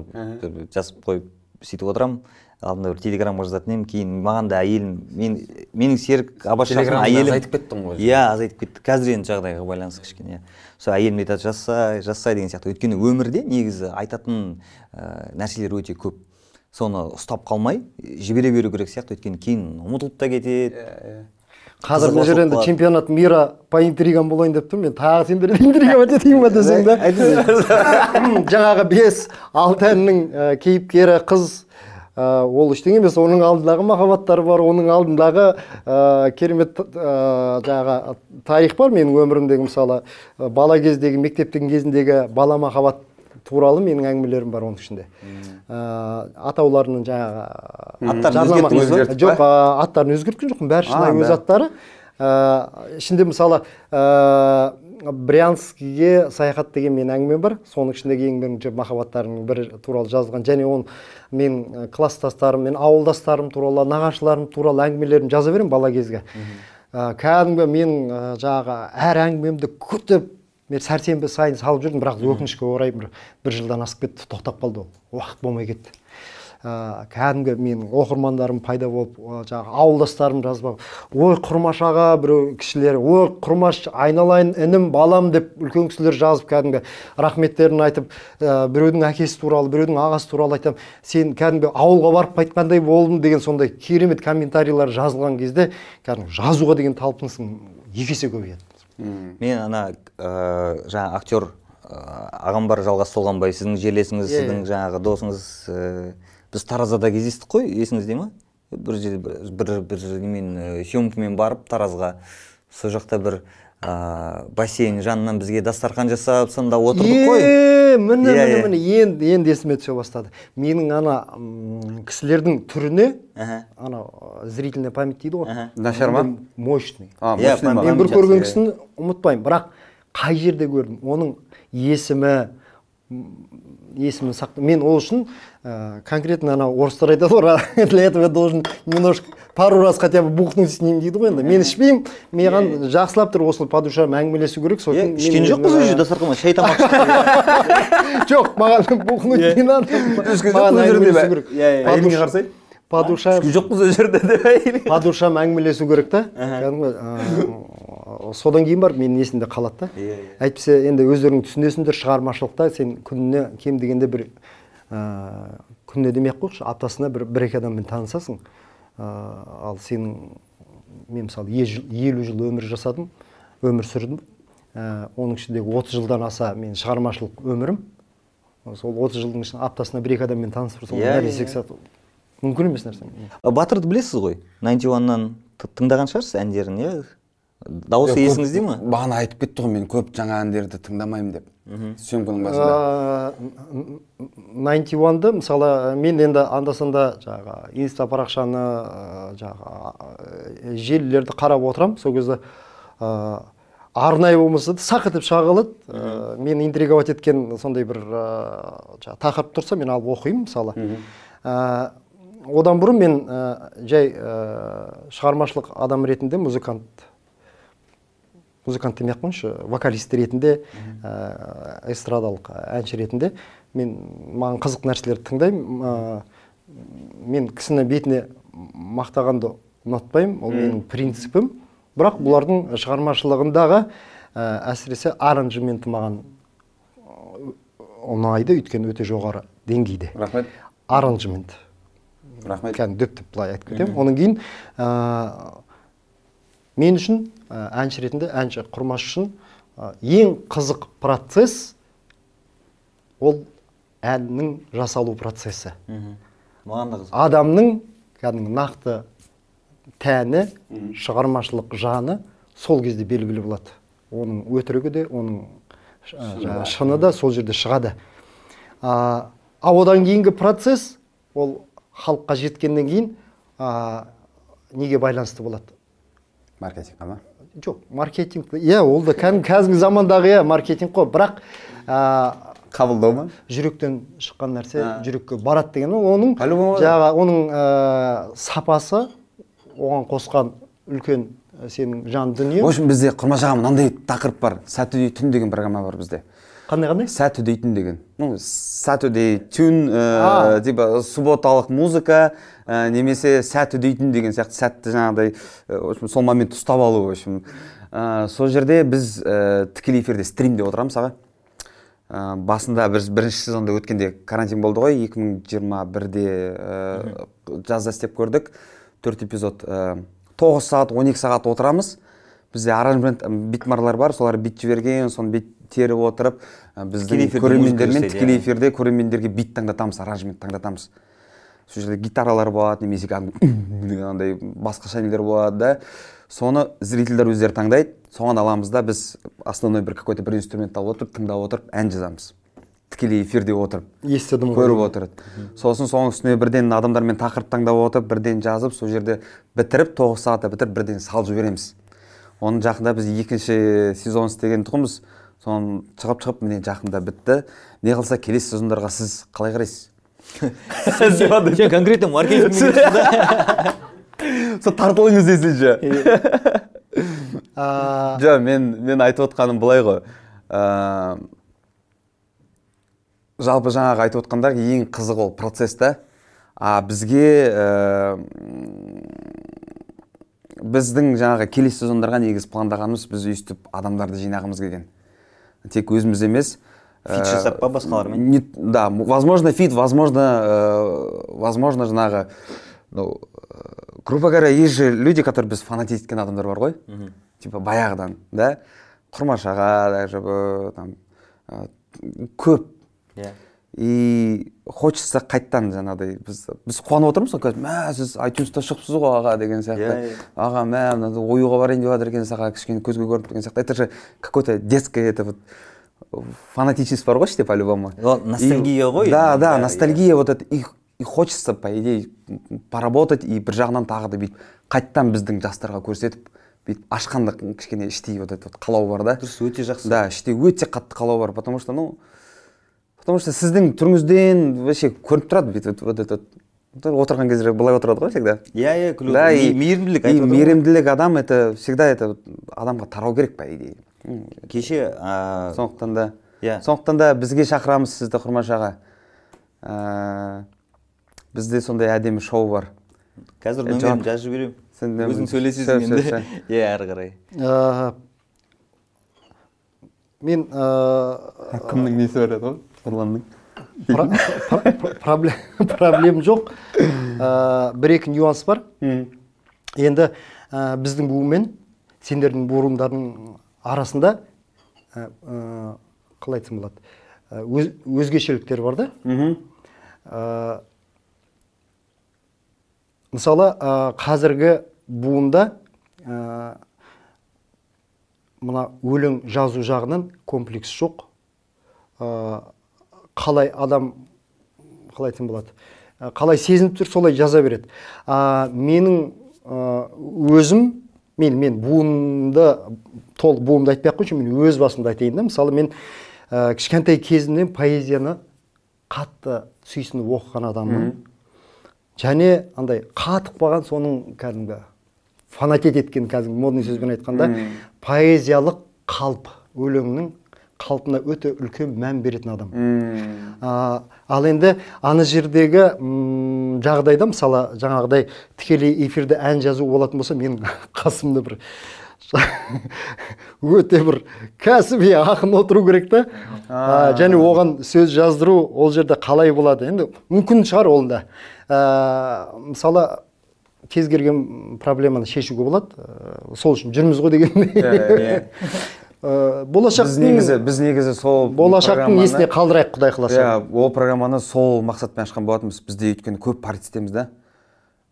A: жазып қойып сөйтіп отырамын. Алдында бір телеграмға жазатын едім кейін маған да әйелім мен менің серік абашевтың
B: Телеграмды
A: әйелім
B: азайтып кеттің ғой.
A: иә азайтып кетті қазір енді жағдайға байланысты кішкене. Сол әйелім айтады жазса жазса деген сияқты. Өйткені өмірде негізі айтатын ә, нәрселер өте көп. Соны ұстап қалмай жібере беру керек сияқты. Өйткені кейін ұмытылып та кетеді.
C: Қазір мына жерде енді чемпионат мира по интригам болайын деп тұрмын. Мен тағы сендер интрига етейін ба десең да. Жаңағы бес алты әннің ә, кейіпкері қыз ол ештеңе емес оның алдындағы махаббаттары бар оның алдындағы ә, керемет ә, жаңағы тарих бар менің өмірімдегі мысалы. Ә, бала кездегі мектептің кезіндегі бала махаббат туралы менің әңгімелерім бар оның ішінде. Ә, атауларының жаңағы жоқ аттарын өзгерткен жоқпын. Бәрі шынайы өз аттары. Ә, ішінде мысалы ә, брянскіге саяхат деген менің әңгімем бар. Соның ішіндегі ең бірінші махаббаттарымның бірі туралы жазылған. Және оны мен класстастарым мен ауылдастарым туралы нағашыларым туралы әңгімелерімді жаза беремін бала кезге. Кәдімгі менің ә, жаңағы әр әңгімемді күтіп мен сәрсенбі сайын салып жүрдім. Бірақ өкінішке орай бір, бір жылдан асып кетті тоқтап қалды ол. Уақыт болмай кетті. Ә, кәдімгі менің оқырмандарым пайда болып ә, жаңағы ауылдастарым жазып ой құрмаш аға біреу кішілері ой құрмаш айналайын інім балам деп үлкен кісілер жазып кәдімгі рахметтерін айтып ә, біреудің әкесі туралы біреудің ағасы туралы айтамын сен кәдімгі ауылға барып қайтқандай болдым деген сондай керемет комментарийлер жазылған кезде кәдімгі жазуға деген талпынысым екі есе көбейеді
A: мен ана ә, жаңа актер ә, ағам бар жалғас толғанбай сіздің жерлесіңіз сіздің жаңағы досыңыз ә, біз таразда кездестік қой есіңізде ма бір жерде бір бір, бір немен съемкамен барып таразға сол жақта бір ә, бассейн жанынан бізге дастархан жасап сонда отырдық қой
C: е міне
A: Иә,
C: міне
A: иә.
C: міне енді енді есіме түсе бастады менің ана кісілердің түріне ана зрительная память дейді ғой.
B: Нашар ма?
C: Мощный
A: Иә,
B: мощный ма?
A: память.
C: мен бір көрген кісіні ұмытпаймын бірақ қай жерде көрдім оның есімі есімін сақта мен ол үшін конкретно ана орыстар айтады ғой для этого должен немножко пару раз хотя бы бухнуть с ним дейді ғой енді мен ішпеймін маған жақсылап тұр осы по душам әңгімелесу керек сосын
A: ішкен жоқпыз уже дастарханға шай тамақ
C: жоқ маған бухнуть не надо. Маған
B: жоқпыз ол жерде
C: әңгімелесу
B: бе?
C: керек. По
B: әйеліңе
C: душ-
B: қарсы
C: по душам
B: түскен жоқпыз ол жерде деп
C: по душам әңгімелесу керек та. Кәдімгі содан кейін барып менің есімде қалады да. Әйтпесе енді өздерің түсінесіңдер шығармашылықта сен күніне кем дегенде бір ә, күніне демей ақ қойшы аптасына бір бір екі адаммен танысасың. Ә, ал сенің мен мысалы елу жыл өмір жасадым өмір сүрдім. Ә, оның ішіндегі отыз жылдан аса мен шығармашылық өмірім. Сол отыз жылдың ішінде аптасына бір екі адаммен танысып
A: Иә,
C: бәрі
A: иә,
C: есек сату мүмкін емес нәрсе.
A: Батырды білесіз ғой? 91-нан тыңдаған шығарсыз әндерін иә? Дауысы есіңізде ма?
B: бағана айтып кетті ғой мен көп жаңа әндерді тыңдамаймын деп съемканың басында.
C: найнти уанды мысалы мен енді анда санда жаңағы инста парақшаны жаңағы желілерді қарап отырамын сол кезде арнайы болмаса да сақ етіп шыға қалады ә, мені интриговать еткен сондай бір ә, жаңағы тақырып тұрса мен алып оқимын мысалы Ә, одан бұрын мен ә, жай ә, шығармашылық адам ретінде музыкант музыкант демей ақ қойыңызшы вокалист ретінде ә, эстрадалық әнші ретінде. Мен маған қызық нәрселерді тыңдаймын. Ә, мен кісіні бетіне мақтағанды ұнатпаймын ол менің принципім. Бірақ бұлардың шығармашылығындағы ә, әсіресе аранжементі маған ұнайды өйткені өте жоғары деңгейде.
B: Рахмет.
C: Аранжемент
B: рахмет.
C: Кәдімгі дөп былай айтып кетемін. Одан кейін ә, мен үшін ә, әнші ретінде әнші құрмаш үшін ә, ең қызық процесс ол әннің жасалу процесі.
A: Мхм. маған да қызық.
C: Адамның кәдімгі нақты тәні шығармашылық жаны сол кезде белгілі болады. Оның өтірігі де оның жаңағы шыны да сол жерде шығады. А, а одан кейінгі процесс ол халыққа жеткеннен кейін а, неге байланысты болады?
B: Маркетингқа ма
C: жоқ маркетинг иә ол да кәдімгі қазіргі замандағы иә маркетинг қой бірақ а,
B: қабылдау ма
C: жүректен шыққан нәрсе жүрекке барады деген оның жаңағы оның ә, сапасы оған қосқан үлкен ә, сенің жан дүние
B: в общем бізде құрмаш аға мынандай тақырып бар сәтүдей түн деген программа бар бізде
C: қандай қандай?
B: Сәтүдей түн деген. Ну сәтүдей түн
C: А.
B: ә, типа субботалық музыка ә, немесе сәтүдей түн деген сияқты сәтті жаңағыдай ә, в общем сол моментті ұстап алу в общем. Ә, сол жерде біз ә, тікелей эфирде стримде отырамыз аға. Ә, басында біз бірінші сезонда өткенде карантин болды ғой 2021-де ә, жазда істеп көрдік. Төрт эпизод ә, 9 сағат 12 сағат отырамыз. Бізде аранжмент битмарлар бар солар бит жіберген соны бит теріп отырып біздің көрермендермен тікелей
A: иә.
B: эфирде көрермендерге бит таңдатамыз аранжмент таңдатамыз. Сол жерде гитаралар болады немесе кәдімгі андай басқаша нелер болады да. Соны зрительдер өздері таңдайды. Соған аламыз да біз основной бір какой то бір инструмент алып отырып тыңдап отырып ән жазамыз. Тікелей эфирде отырып
C: естідім ғой.
B: көріп отырады сосын соның үстіне бірден адамдармен тақырып таңдап отырып бірден жазып сол жерде бітіріп тоғыз сағатта бітіріп бірден салып жібереміз. Оны жақында біз екінші сезон істеген тұғынбыз. Соны шығып шығып міне жақында бітті. Не қылса келесі сезондарға сіз қалай қарайсыз?
A: Сен конкретно маркетинг
B: сол тартылыңыз десеңші
C: А,
B: жоқ мен мен айтып отқаным былай ғой. Жалпы жаңағы айтып отқандар ең қызық ол процесс та. А бізге ә, біздің жаңағы келесі сезондарға негізі пландағанымыз біз өйстіп адамдарды жинағымыз келген. Тек өзіміз емес
A: Фит жасап па басқалармен?
B: да возможно фит возможно э, возможно жаңағы ну э, грубо говоря есть же люди которые біз фанатеть еткен адамдар бар ғой. Типа баяғыдан да? Құрмаш аға даже там э, көп.
A: Иә.
B: И хочется қайттан жаңағыдай біз біз қуанып отырмыз ғой қазір мә сіз айтюнста шығыпсыз ғой аға деген сияқты.
A: Иә, иә.
B: аға мә мынандай оюға барайын деп жатыр екенсіз аға кішкене көзге көрініп деген сияқты. Это же какой то детское это вот фанатичность бар ғой іште по любому
A: ностальгия ғой
B: да да
A: иә,
B: ностальгия вот это и и хочется по идее поработать и бір жағынан тағы да бүйтіп қайттан біздің жастарға көрсетіп бүйтіп ашқанда кішкене іштей вот это вот қалау бар да.
A: Дұрыс өте жақсы.
B: Да іште өте қатты қалау бар потому что ну потому что сіздің түріңізден вообще көрініп тұрады бүйтіп вот этот. Отырған кезде былай отырады ғой всегда.
A: Иә иә күлу
B: да и
A: мейірімділік
B: и мейірімділік адам это всегда это адамға тарау керек по идее
A: кеше ә,
B: сондықтан да.
A: Иә.
B: сондықтан да бізге шақырамыз сізді құрмаш аға. Ә, бізде сондай әдемі шоу бар.
A: Қазір нөмірін
B: жауап-
A: жазып жіберемін.
B: Сен
A: өзің сөйлесесің енді. иә әрі қарай.
C: Ә, мен ә,
B: кімнің несі бар еді ғой нұрланның
C: проблем жоқ. Ә, бір екі нюанс бар. Енді ә, біздің буын сендердің буындарың арасында ә, қалай айтсам болады? Өз, өзгешеліктер бар да? Мысалы қазіргі буында мына өлең жазу жағынан комплекс жоқ. Қалай адам қалай айтсам болады қалай сезініп тұр солай жаза береді. А, менің ә, өзім мен мен буынды толық буынды айтпай ақ қойшы мен өз басымды айтайын да. Мысалы мен ә, кішкентай кезімнен поэзияны қатты сүйсініп оқыған адаммын. Және андай қатып қалған соның кәдімгі фанатет еткен кәдімгі модный сөзбен айтқанда поэзиялық қалып өлеңнің қалпына өте үлкен мән беретін адам. А, ал енді ана жердегі жағдайда мысалы жаңағыдай тікелей эфирде ән жазу болатын болса менің қасымда бір өте бір кәсіби ақын отыру керек та. Және оған сөз жаздыру ол жерде қалай болады? Енді мүмкін шығар ол да. А, мысалы кез келген проблеманы шешуге болады. Ә, сол үшін жүрміз ғой деген Ә,
B: біз
C: болашақтың
B: негізі біз негізі сол
C: болашақтың есіне қалдырайық құдай қаласа.
B: Иә ол программаны сол мақсатпен ашқан болатынбыз. Бізде өйткені көп партия да.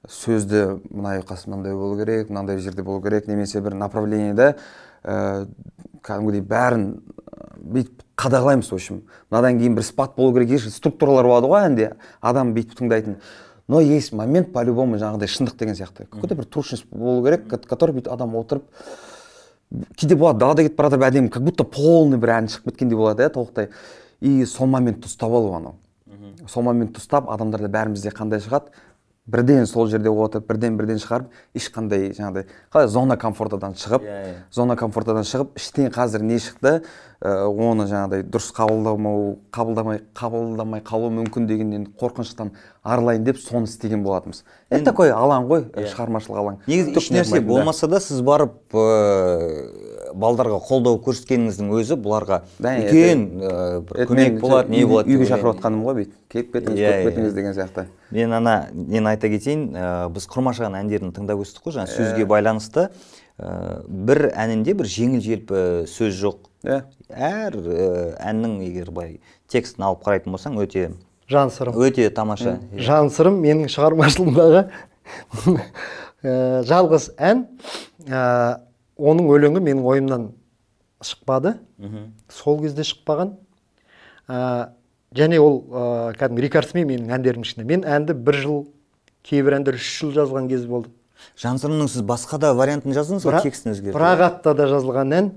B: Сөзді мына ұйқас мынандай болу керек мынандай жерде болу керек немесе бір направлениеде ә, кәдімгідей бәрін ә, бүйтіп қадағалаймыз в общем. Мынадан кейін бір спад болу керек есть структуралар болады ғой әнде. Адам бүйтіп тыңдайтын. Но есть момент по любому жаңағыдай шындық деген сияқты. Какой то бір трушность болу керек ко- который бүйтіп адам отырып кейде болады далада кетіп бара жатып әдемі как будто полный бір ән шығып кеткендей болады иә толықтай и сол моментті ұстап алу анау сол моментті ұстап адамдарда бәрімізде қандай шығады бірден сол жерде отырып бірден бірден шығарып ешқандай жаңағыдай қалай зона комфортадан шығып
A: Иә, иә.
B: зона комфортадан шығып іштен қазір не шықты? Ә, оны жаңағыдай дұрыс қабылдамау қабылдамай қабылдамай қалу мүмкін дегеннен қорқыныштан арылайын деп соны істеген болатынбыз. Это такой алаң ғой ә, шығармашылық алаң.
A: Негізі еш нәрсе болмаса да сіз барып балдарға қолдау көрсеткеніңіздің өзі бұларға үлкен бір
B: Это
A: көмек болады не болады
B: үйге шақырып жатқаным ғой бүйтіп. Келіп кетіңіз
A: Иә,
B: көріп
A: иә.
B: кетіңіз деген сияқты.
A: Мен ана нені айта кетейін ә, біз құрмашаған әндерін тыңдап өстік қой жаңағы сөзге байланысты. Бір әнінде бір жеңіл желпі сөз жоқ.
C: Э?
B: иә
A: әр әннің егер былай текстін алып қарайтын болсаң өте
C: жан сырым.
A: өте тамаша.
C: Жан сырым менің шығармашылығымдағы жалғыз ән. Оның өлеңі менің ойымнан шықпады. Сол кезде шықпаған. Ә, және ол ә, кәдімгі рекордсмен менің әндерімнің ішінде. Мен әнді бір жыл кейбір әндер үш жыл жазған кез болды.
A: Жансырымның сіз басқа да вариантын жаздыңыз ғой текстін өзгертіп
C: бірақ атта да жазылған ән.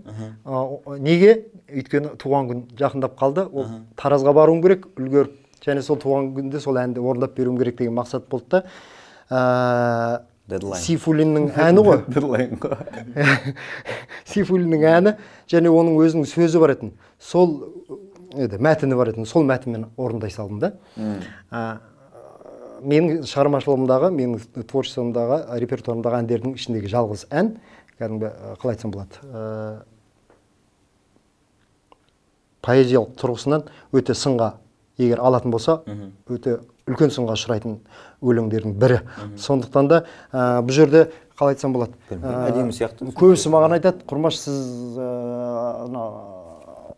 C: Ә, неге? Өйткені туған күн жақындап қалды. Ол таразға баруым керек үлгеріп. Және сол туған күнде сол әнді орындап беруім керек деген мақсат болды да. Ә,
A: Deadline.
C: сейфуллиннің әні ғой.
B: Дедлайн ғой.
C: Сейфуллиннің әні және оның өзінің сөзі бар етін. Сол еді мәтіні бар етін. Сол мәтінмен орындай салдым да. Ә, менің шығармашылығымдағы менің творчествомдағы репертуарымдағы әндердің ішіндегі жалғыз ән кәдімгі қалай айтсам болады ә, поэзиялық тұрғысынан өте сынға егер алатын болса өте үлкен сынға ұшырайтын өлеңдердің бірі. Сондықтан да ә, бұл жерде қалай айтсам болады?
A: Әдемі сияқты.
C: көбісі маған айтады құрмаш сіз ә, ана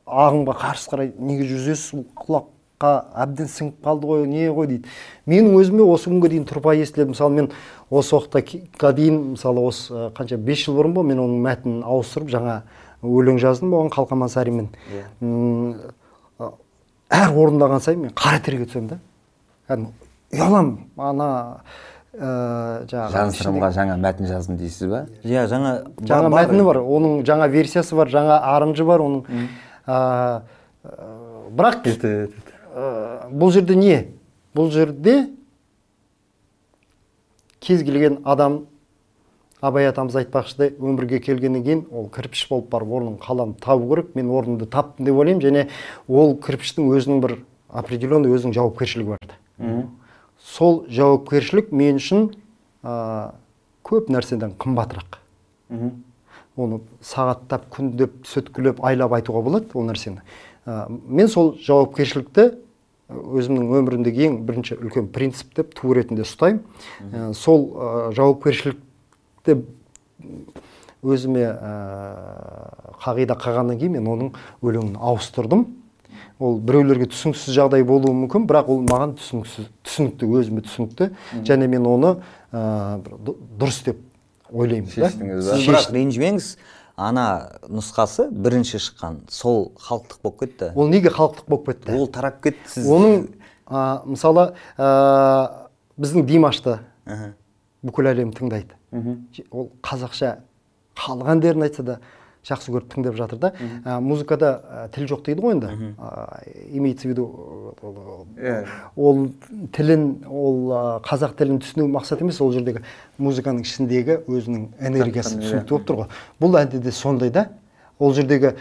C: ағымға қарсы қарай неге жүзесіз бұл құлаққа әбден сіңіп қалды ғой не ғой? дейді. Менің өзіме осы күнге дейін тұрпайы естіледі. Мысалы мен осы уақытқа дейін мысалы осы қанша бес жыл бұрын ба мен оның мәтінін ауыстырып жаңа өлең жаздым оған қалқаман саримен М, ә, әр орындаған сайын мен қара терге түсемін да. Кәдімгі ұяламын ана ә, жаңағы
B: жан сырымға жаңа мәтін жаздым дейсіз ба?
A: Иә жаңа
C: жаңа мәтіні бар оның жаңа версиясы бар жаңа арынжы бар оның ә, ә, бірақ ә, бұл жерде не? Бұл жерде кез келген адам абай атамыз айтпақшыдай өмірге келгеннен кейін ол кірпіш болып барып орнын қалам табу керек мен орнымды таптым деп ойлаймын. Және ол кірпіштің өзінің бір определенный өзінің жауапкершілігі бар да. Сол жауапкершілік мен үшін ә, көп нәрседен қымбатырақ. Оны сағаттап күндеп сөткілеп айлап айтуға болады ол нәрсені. Ә, мен сол жауапкершілікті өзімнің өмірімдегі ең бірінші үлкен принцип деп ту ретінде ұстаймын. Ә, сол ә, жауапкершілікті өзіме ә, қағида қағаннан кейін мен оның өлеңін ауыстырдым. Ол біреулерге түсініксіз жағдай болуы мүмкін бірақ ол маған түсініксіз түсінікті өзіме түсінікті. Және мен оны ә, дұрыс деп ойлаймын да.
B: Шештіңіз ба?
A: сіз бірақ ренжімеңіз. Ана нұсқасы бірінші шыққан. Сол халықтық болып кетті.
C: Ол неге халықтық болып кетті?
A: Ол тарап кетті сіз.
C: Оның ә, мысалы ә, біздің димашты бүкіл әлем тыңдайды. Ол қазақша халық әндерін айтса да жақсы көріп тыңдап жатыр да. Ә, музыкада ә, тіл жоқ дейді ғой енді. Ә, имеется в виду ол- тілін ол қазақ тілін түсіну мақсат емес ол жердегі музыканың ішіндегі өзінің энергиясы
B: Жатқан, иә.
C: түсінікті болып тұр ғой. Бұл әнде де сондай да. Ол жердегі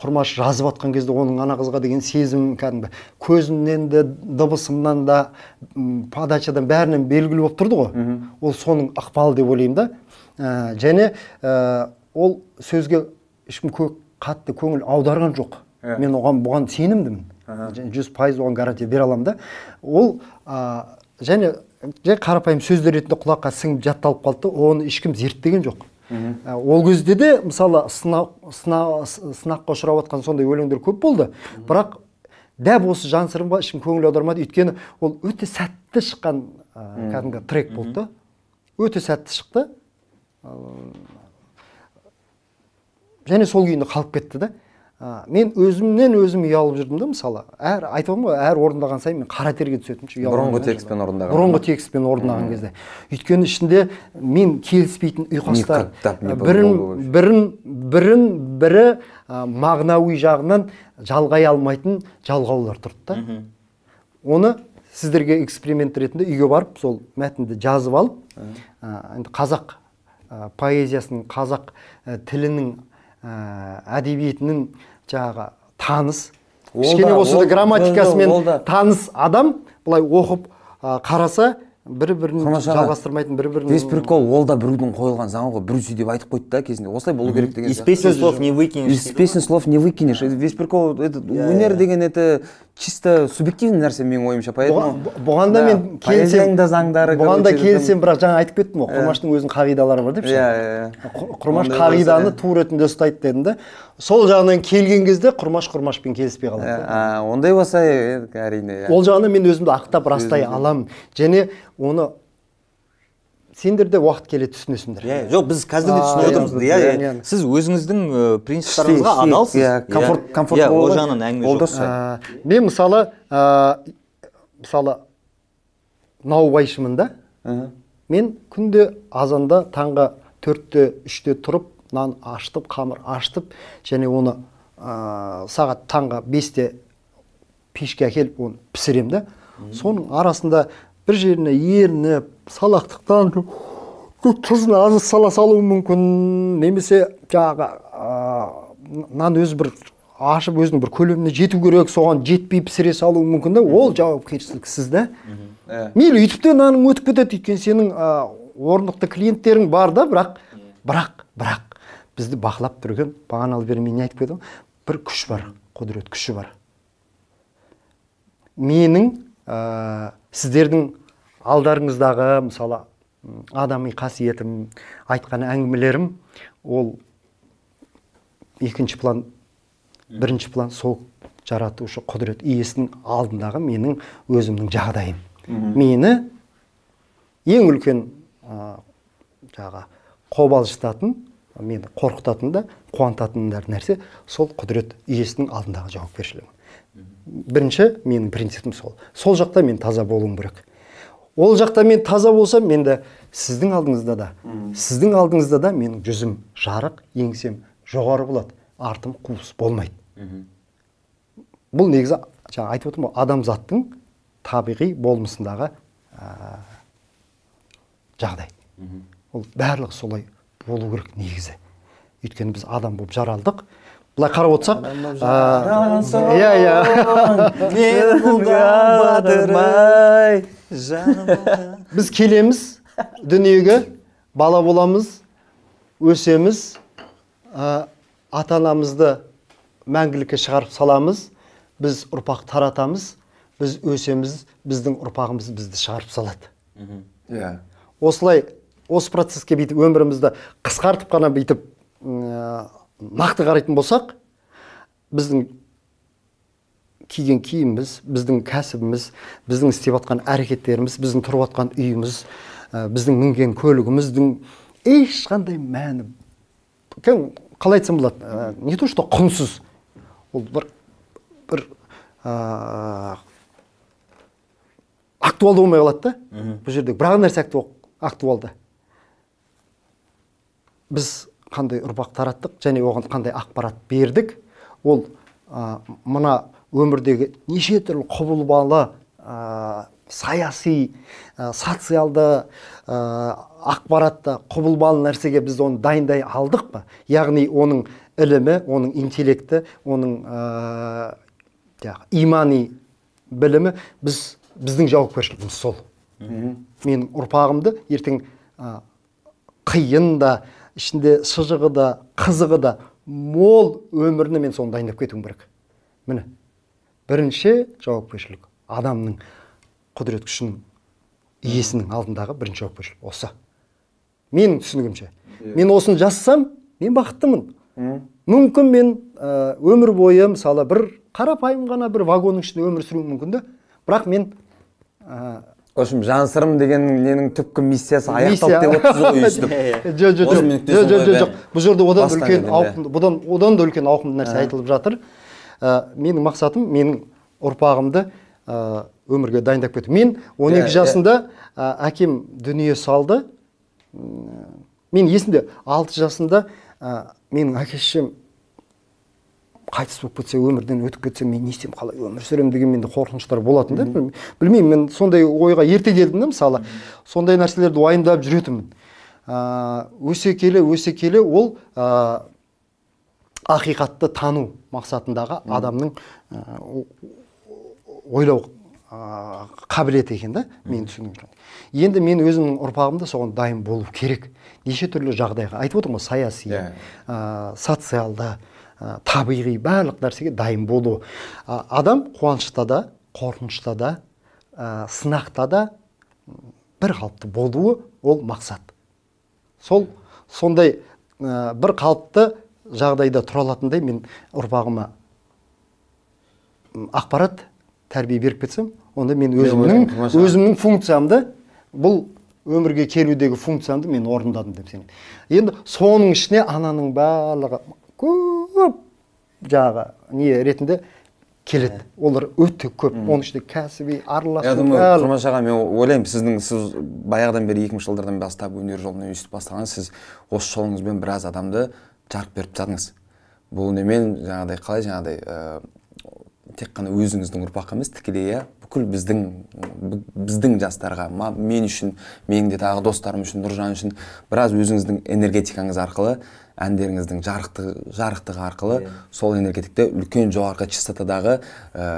C: құрмаш жазып жатқан кезде оның ана қызға деген сезім кәдімгі. Көзімнен де дыбысымнан да подачадан бәрінен белгілі болып тұрды ғой. Ол соның ықпалы деп ойлаймын да. Ә, және ә, ол сөзге ешкім көп қатты көңіл аударған жоқ.
B: Иә.
C: мен оған бұған сенімдімін. Жүз пайыз оған гарантия бере аламын да. Ол ә, және жай қарапайым сөздер ретінде құлаққа сіңіп жатталып қалды да оны ешкім зерттеген жоқ. Ә, ол кезде де мысалы сынақ сынаққа ұшырап жатқан сондай өлеңдер көп болды. Бірақ дәп осы жан сырымға ешкім көңіл аудармады. Өйткені ол өте сәтті шыққан ә, кәдімгі трек болды. Да өте сәтті шықты. Және сол күйінде қалып кетті да а, мен өзімнен өзім ұялып жүрдім да мысалы. Әр айтамын ғой әр орындаған сайын мен қара терге түсетінмін
B: Бұрынғы текстпен орындаған.
C: бұрынғы текстпен орындаған кезде. Өйткені ішінде мен келіспейтін ұйқастар бірін бірін бірін бірі а, мағынауи жағынан жалғай алмайтын жалғаулар тұрды да. Оны сіздерге эксперимент ретінде үйге барып сол мәтінді жазып алып енді қазақ а, поэзиясының қазақ а, тілінің а, әдебиетінің жаңағы таныс. Кішкене
B: да
C: грамматикасымен таныс адам былай оқып қараса бір бірін жалғастырмайтын бір бірін
B: весь прикол ол да біреудің қойылған заңы ғой брюси деп айтып қойды да кезінде. Осылай болу керек деген
A: из песен слов не выкинешь
B: из песен слов не выкинешь. Весь прикол это өнер деген это чисто субъективный нәрсе менің ойымша. Поэтому
C: Бұған- да мен
B: поэзияның да заңдары
C: бұған да келісемін бірақ жаңа айтып кеттім ғой құрмаштың өзінің қағидалары бар деп ше.
B: Иә, иә, иә.
C: Құр- құрмаш қағиданы ту ретінде ұстайды дедім да сол жағынан келген кезде құрмаш құрмашпен келіспей қалады.
B: Ә, ондай болса әрине иә.
C: ол жағынан мен өзімді ақтап растай аламын. Және оны сендер де уақыт келе түсінесіңдер
A: иә жоқ біз қазір де түсініп
C: иә,
A: отырмыз
C: иә,
A: иә
C: иә.
A: иә сіз өзіңіздің принциптарыңызға адалсыз.
B: иә, комфорт- комфорт
A: иә ол жағынан әңгіме жоқ.
B: Дұрыс.
C: Мен мысалы мысалы наубайшымын да. Мен күнде азанда таңғы төртте үште тұрып нан аштып қамыр аштып және оны ә, сағат таңғы бесте пешке әкеліп оны пісіремін да. Соның арасында бір жеріне ерініп салақтықтан тұзын аз сала салуым мүмкін. Немесе жаңағы ә, нан өзі бір ашып өзінің бір көлеміне жету керек соған жетпей пісіре салуы мүмкін да ол жауапкершілік сізде.
B: Иә.
C: мейлі өйтіп те наның өтіп кетеді өйткені сенің ә, орнықты клиенттерің бар да бірақ бірақ бірақ бізді бақылап тұрген бағаналы бері мен не айтып кеттім бір күш бар құдірет күші бар. Менің ә, сіздердің алдарыңыздағы мысалы адами қасиетім айтқан әңгімелерім ол екінші план бірінші план сол жаратушы құдірет иесінің алдындағы менің өзімнің жағдайым. Мені ең үлкен ә, жаңағы қобалжытатын мені қорқытатын да қуантатын да нәрсе сол құдірет иесінің алдындағы жауапкершілігім. Бірінші менің принципім сол. Сол жақта мен таза болуым керек. Ол жақта мен таза болсам мен де сіздің алдыңызда да сіздің алдыңызда да менің жүзім жарық еңсем жоғары болады. Артым қуыс болмайды. Бұл негізі жаңа айтып отырмын ғой адамзаттың табиғи болмысындағы ә, жағдай. Ол барлығы солай болу керек негізі. Өйткені біз адам болып жаралдық былай қарап отырсақ иә иә.
A: мен
C: біз келеміз дүниеге бала боламыз өсеміз ә, ата анамызды мәңгілікке шығарып саламыз. Біз ұрпақ таратамыз біз өсеміз біздің ұрпағымыз бізді шығарып салады.
B: Иә.
C: Осылай осы процесске бүйтіп өмірімізді қысқартып қана бүйтіп ә, нақты қарайтын болсақ біздің киген киіміміз біздің кәсібіміз біздің істеп жатқан әрекеттеріміз біздің тұрып жатқан үйіміз ә, біздің мінген көлігіміздің ешқандай мәні қалай айтсам болады ә, не то что құнсыз ол бір бір ә, актуалды болмай қалады да. Бұл жерде бір ақ нәрсе акту- актуалды. Біз қандай ұрпақ тараттық және оған қандай ақпарат бердік ол ә, мына өмірдегі неше түрлі құбылмалы ә, саяси ә, социалды ә, ақпаратты құбылмалы нәрсеге біз оны дайындай алдық па? Яғни оның ілімі оның интеллекті оның ә, имани білімі біз біздің жауапкершілігіміз сол. Менің ұрпағымды ертең ә, қиын да ішінде шыжығы да қызығы да мол өміріне мен соны дайындап кетуім керек. Міне бірінші жауапкершілік адамның құдірет күшінің иесінің алдындағы бірінші жауапкершілік осы. Менің түсінігімше. Мен осыны жазсам мен бақыттымын. Мүмкін мен өмір бойы мысалы бір қарапайым ғана бір вагонның ішінде өмір сүруім мүмкін да бірақ мен ә,
B: в общем жан сырым деген ненің түпкі миссиясы
C: Миссия.
B: аяқталды деп отырсыз ғой өйстіп
C: жоқ жоқ
B: Осы
C: жоқ
B: нүктесін
C: жоқ жоқ
B: қойып,
C: жоқ бұл жерде одан үлкен ауқымды бұдан одан да үлкен ауқымды нәрсе айтылып жатыр. Ә, менің мақсатым менің ұрпағымды ә, өмірге дайындап кету. Мен 12
B: Иә, иә.
C: жасында ә, әкем дүние салды. Мен есімде 6 жасында ә, менің әке шешем қайтыс болып кетсе өмірден өтіп кетсе мен не істеймін қалай өмір сүремін деген менде қорқыныштар болатын да. Біл- білмеймін мен сондай ойға ерте келдім да мысалы. Сондай нәрселерді уайымдап жүретінмін. Ә, өсе келе өсе келе ол ә, ақиқатты тану мақсатындағы адамның ә, ойлау ә, қабілеті екен да мен түсінігім енді мен өзімнің ұрпағым да соған дайын болу керек. Неше түрлі жағдайға. Айтып отырмын ғой саяси
B: Иә.
C: ә, социалды ә, табиғи барлық нәрсеге дайын болу. Адам қуанышта да қорқынышта да ә, сынақта да бір қалыпты болуы ол мақсат. Сол сондай ә, бір қалыпты жағдайда тұра алатындай мен ұрпағыма ақпарат тәрбие беріп кетсем онда мен өзімнің өзімнің функциямды бұл өмірге келудегі функциямды мен орындадым деп сенемін. Енді соның ішіне ананың барлығы көп жағы не ретінде келеді олар өте көп оның ішінде кәсіби
B: я
C: араласу
B: думаю
C: барлығы.
B: құрмаш аға мен ойлаймын сіздің сіз баяғыдан бері екі мыңыншы жылдардан бастап өнер жолын өйстіп бастаған сіз осы жолыңызбен біраз адамды жарық беріп тастадыңыз бұл немен жаңағыдай қалай жаңағыдай ә, тек қана өзіңіздің ұрпаққа емес тікелей иә бүкіл біздің бі- біздің жастарға ма- мен үшін менің де тағы достарым үшін нұржан үшін біраз өзіңіздің энергетикаңыз арқылы әндеріңіздің жарықтығы, жарықтығы арқылы сол энергетикті үлкен жоғарғы частотадағы ә,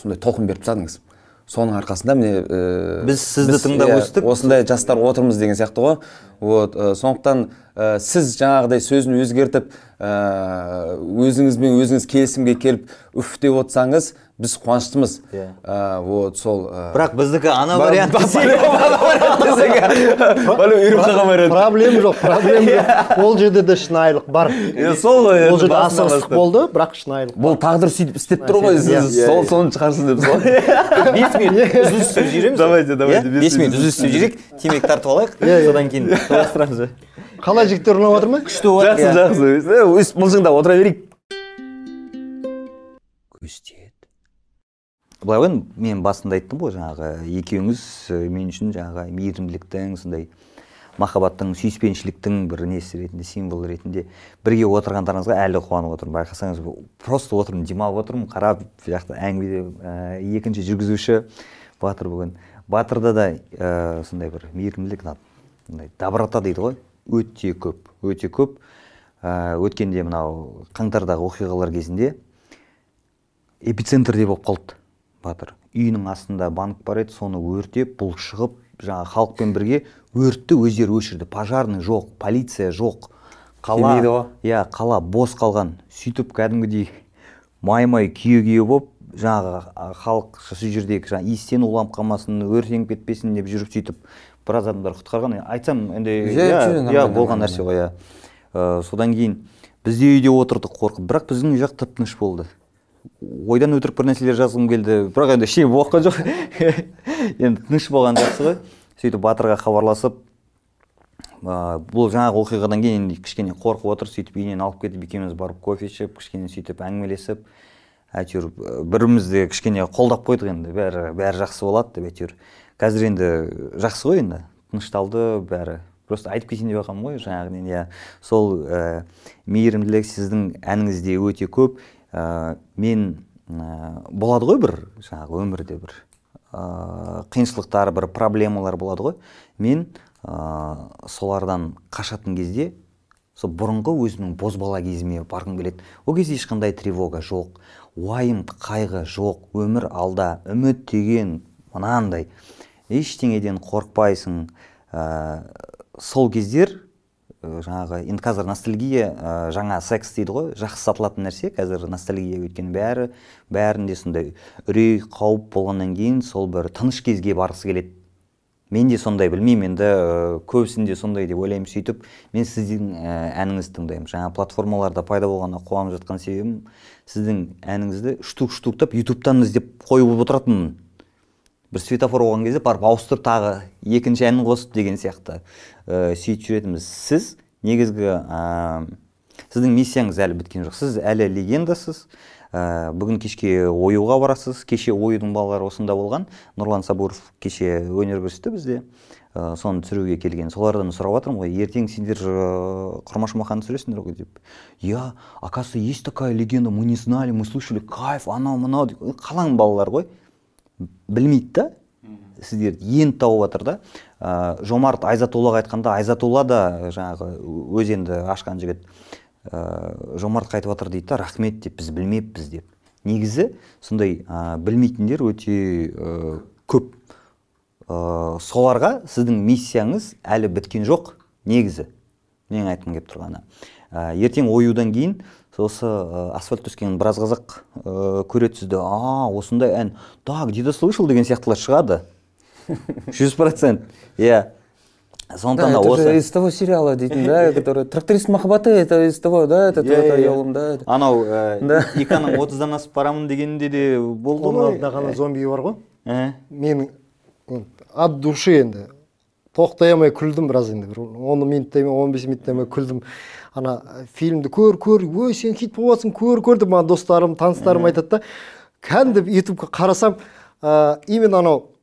B: сондай толқын беріп тастадыңыз. Соның арқасында міне ә,
A: Біз сізді тыңдап
B: иә,
A: өстік.
B: осындай жастар отырмыз деген сияқты ғой. Вот ә, сондықтан ә, сіз жаңағыдай сөзін өзгертіп ә, өзіңізбен өзіңіз келісімге келіп үф деп отырсаңыз біз қуаныштымыз.
A: Иә.
B: ә, вот сол ә,
A: бірақ біздікі ана вариант
C: проблема жоқ проблема жоқ. Ол жерде де шынайылық бар.
B: Иә, сол ғой
C: ол жерде асығыстық болды бірақ шынайылық
B: бұл тағдыр сөйтіп істеп тұр ғой
C: Иә,
B: сіз
C: иә,
B: сол
C: иә.
B: соны шығарсын деп сол.
A: Бес минут. Үзіліссіз жүреміз
B: Давайте, давайте,
A: Иә?
B: бес
A: минут
B: минут.
A: үзіліссіз жүрейік темекі тартып алайық
C: Иә, иә.
A: содан кейін жалғастырамыз
C: қалай жігіттер ұнап жатыр ма?
A: Күшті
B: жақсы
A: иә.
B: жақсы. Өйстіп мылжыңдап отыра берейік.
A: Былай ғой мен басында айттым ғой жаңағы екеуіңіз э, мен үшін жаңағы мейірімділіктің сондай махаббаттың сүйіспеншіліктің бір несі ретінде символ ретінде бірге отырғандарыңызға әлі қуанып отырмын. Байқасаңыз просто отырмын демалып отырмын қарап жақта әңгімеде ә, екінші жүргізуші батыр бүгін. Батырда да ә, сондай бір мейірімділік мындай доброта дейді ғой өте көп өте көп. Өткенде мынау қаңтардағы оқиғалар кезінде эпицентрде болып қалды. Батыр үйінің астында банк бар еді соны өртеп бұл шығып жаңағы халықпен бірге өртті өздері өшірді. Пожарный жоқ полиция жоқ қала иә қала бос қалған. Сөйтіп кәдімгідей май май күйе күйе болып жаңағы халық сол жердегі жаңағы иістен уланып қалмасын өртеніп кетпесін деп жүріп сөйтіп біраз адамдар құтқарған. Айтсам енді
B: Иә,
A: болған нәрсе ғой иә содан кейін біз де үйде отырдық қорқып. Бірақ біздің үй жақ тып тыныш болды. Ойдан өтірік бір нәрселер жазғым келді. Бірақ енді ештеңе болып жоқ. Енді тыныш болған жақсы ғой. Сөйтіп батырға хабарласып ә, бұл жаңағы оқиғадан кейін енді кішкене қорқып отыр. Сөйтіп үйінен алып кетіп екеуміз барып кофе ішіп кішкене сөйтіп әңгімелесіп әйтеуір бірімізді кішкене қолдап қойдық енді. Бәрі бәрі жақсы болады деп әйтеуір. Қазір енді жақсы ғой енді. Тынышталды бәрі. Просто айтып кетейін деп жатқаным ғой. Жаңағыден иә. Сол ә, мейірімділік сіздің әніңізде өте көп. Ә, мен ә, болады ғой бір жаңағы өмірде бір ә, қиыншылықтар бір проблемалар болады ғой. Мен ә, солардан қашатын кезде сол бұрынғы өзімнің бозбала кезіме барғым келеді. Ол кезде ешқандай тревога жоқ уайым қайғы жоқ өмір алда үміт деген мынандай. Ештеңеден қорықпайсың. Ә, сол кездер жаңағы енді қазір ностальгия ә, жаңа секс дейді ғой жақсы сатылатын нәрсе. Қазір ностальгия өйткені бәрі бәрінде сондай үрей қауіп болғаннан кейін сол бір тыныш кезге барғысы келеді. Мен де сондай білмеймін енді ә, көбісінде сондай деп ойлаймын сөйтіп. Мен сіздің ә, әніңізді тыңдаймын. Жаңа платформаларда пайда болғанына қуанып жатқан себебім сіздің әніңізді штук штуктап ютубтан іздеп қойып отыратынмын. Бір светофор болған кезде барып ауыстырып тағы екінші әнін қосып деген сияқты ә, сөйтіп жүретінбіз. Сіз негізгі ә, сіздің миссияңыз әлі біткен жоқ. Сіз әлі легендасыз. Ә, бүгін кешке оюға барасыз. Кеше оюдың балалары осында болған. Нұрлан сабуров кеше өнер көрсетті бізде. Ә, соны түсіруге келген. Солардан сұрап жатырмын ғой. Ертең сендер құрмаш маханды түсіресіңдер ғой деп. Иә оказывается есть такая легенда. Мы не знали мы слышали. Кайф анау мынау деп қалаң балалар ғой. Білмейді да. Сіздерді енді тауып жатыр да. Ә, жомарт айзатуллаға айтқанда айзатулла да жаңағы өз енді ашқан жігіт ә, жомарт айтып жатыр дейді да рахмет деп біз білмеппіз деп. Негізі сондай ә, білмейтіндер өте ә, көп. Ә, соларға сіздің миссияңыз әлі біткен жоқ негізі. Менің айтқым келіп тұрғаны. Ә, ертең оюдан кейін осы ә, асфальт түскен біраз қазақ ә, көреді сізді. А осындай ән. Так где то слышал деген сияқтылар шығады? жүз процент. Иә. Сондықтан да осы
B: из того сериала дейтін да который тракторист махаббаты это из того да это. Yolum, да это.
A: анау ә, иканың отыздан асып барамын дегенде де болды
C: оның
A: ғой
C: алдында ғана зомби бар ғой.
A: Ә,
C: менің от души енді. Тоқтай алмай күлдім біраз енді. Бір он минуттай ма он бес минуттай ма күлдім. Ана э, фильмді көр көр ой сен хит болып жатрсың көр көр деп маған достарым таныстарым айтады да кәдімгі ютубқа қарасам ә, именно анау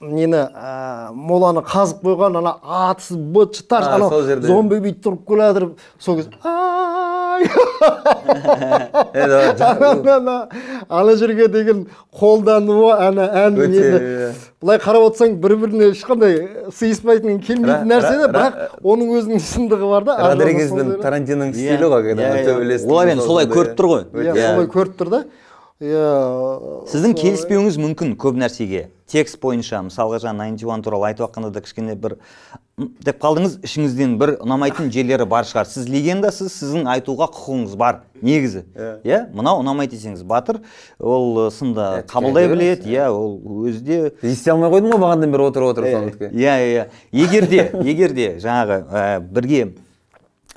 C: нені ә, моланы қазып қойған ана атсыз быт анау
B: сол жерде.
C: зомби бүйтіп тұрып келе жатыр сол кезде ана жерге деген қолдануы ана ән былай қарап отырсаң бір біріне ешқандай сыйыспайтын келмейтін нәрсе
B: ра-
C: бірақ оның өзінің шындығы бар да.
B: Родригес пен
C: жерде.
B: Тарантиноның стилі ғой когда
A: олар енді солай көріп тұр ғой.
C: Иә. солай көріп тұр да. Иә
A: сіздің келіспеуіңіз мүмкін көп нәрсеге. Текст бойынша мысалға жаңа 91 туралы айтып жатқанда да кішкене бір м, деп қалдыңыз ішіңізден бір ұнамайтын жерлері бар шығар. Сіз легендасыз сіздің айтуға құқығыңыз бар негізі.
B: Иә.
A: иә мынау ұнамайды десеңіз батыр ол сынды
B: Иә,
A: қабылдай біледі иә. ол өзі де
B: ести алмай қойдың ғой бағанадан бері отырып отырып
A: иә иә. Егер де егер де жаңағы ә, бірге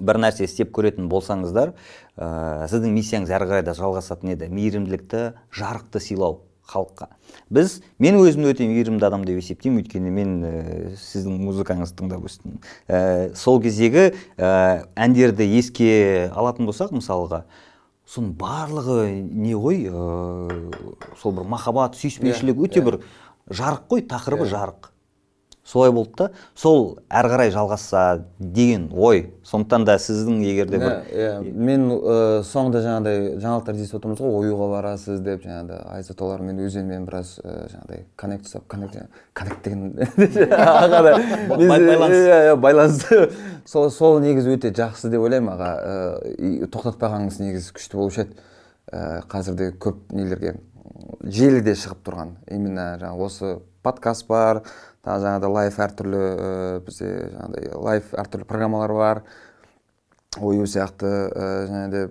A: бір нәрсе істеп көретін болсаңыздар ә, сіздің миссияңыз әрі қарай да жалғасатын еді. Мейірімділікті жарықты сыйлау халыққа. Біз мен өзімді өте мейірімді адам деп есептеймін өйткені мен ә, сіздің музыкаңызды тыңдап өстім. Ә, сол кездегі ә, әндерді еске алатын болсақ мысалға соның барлығы не ғой ә, сол бір махаббат сүйіспеншілік
B: Иә,
A: өте
B: иә.
A: бір жарық қой тақырыбы жарық. Солай болды да. Сол әрі қарай жалғасса деген ой сондықтан да сіздің егер де бір
B: Иә, иә. мен ә, соңында жаңағыдай жаңалықтар естіп отырмыз ғой оюға барасыз деп жаңағыдай айзатолармен өзенмен біраз ә, жаңағыдай коннект жасап коннект коннект деген
A: байланыс.
B: иә иә байланысты сол сол негізі өте жақсы деп ойлаймын аға. Ә, тоқтатпағаныңыз негізі күшті болушы еді. Ә, қазірде көп нелерге желіде шығып тұрған. Именно жаңағы осы подкаст бар тағы жаңағыдай лайф әртүрлі бізде жаңағыдай лайф әртүрлі программалар бар. Ою сияқты және де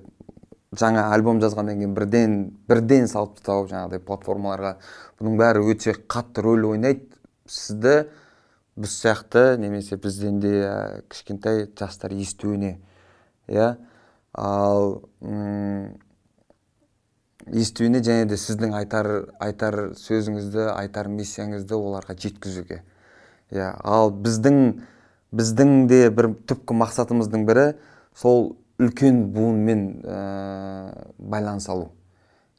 B: жаңа альбом жазғаннан кейін бірден бірден салып тастау жаңағыдай платформаларға. Бұның бәрі өте қатты рөл ойнайды сізді. Біз сияқты немесе бізден де ә, кішкентай жастар естуіне иә. Ал естуіне және де сіздің айтар айтар сөзіңізді айтар миссияңызды оларға жеткізуге иә ал біздің біздің де бір түпкі мақсатымыздың бірі сол үлкен буынмен ә, байланыс алу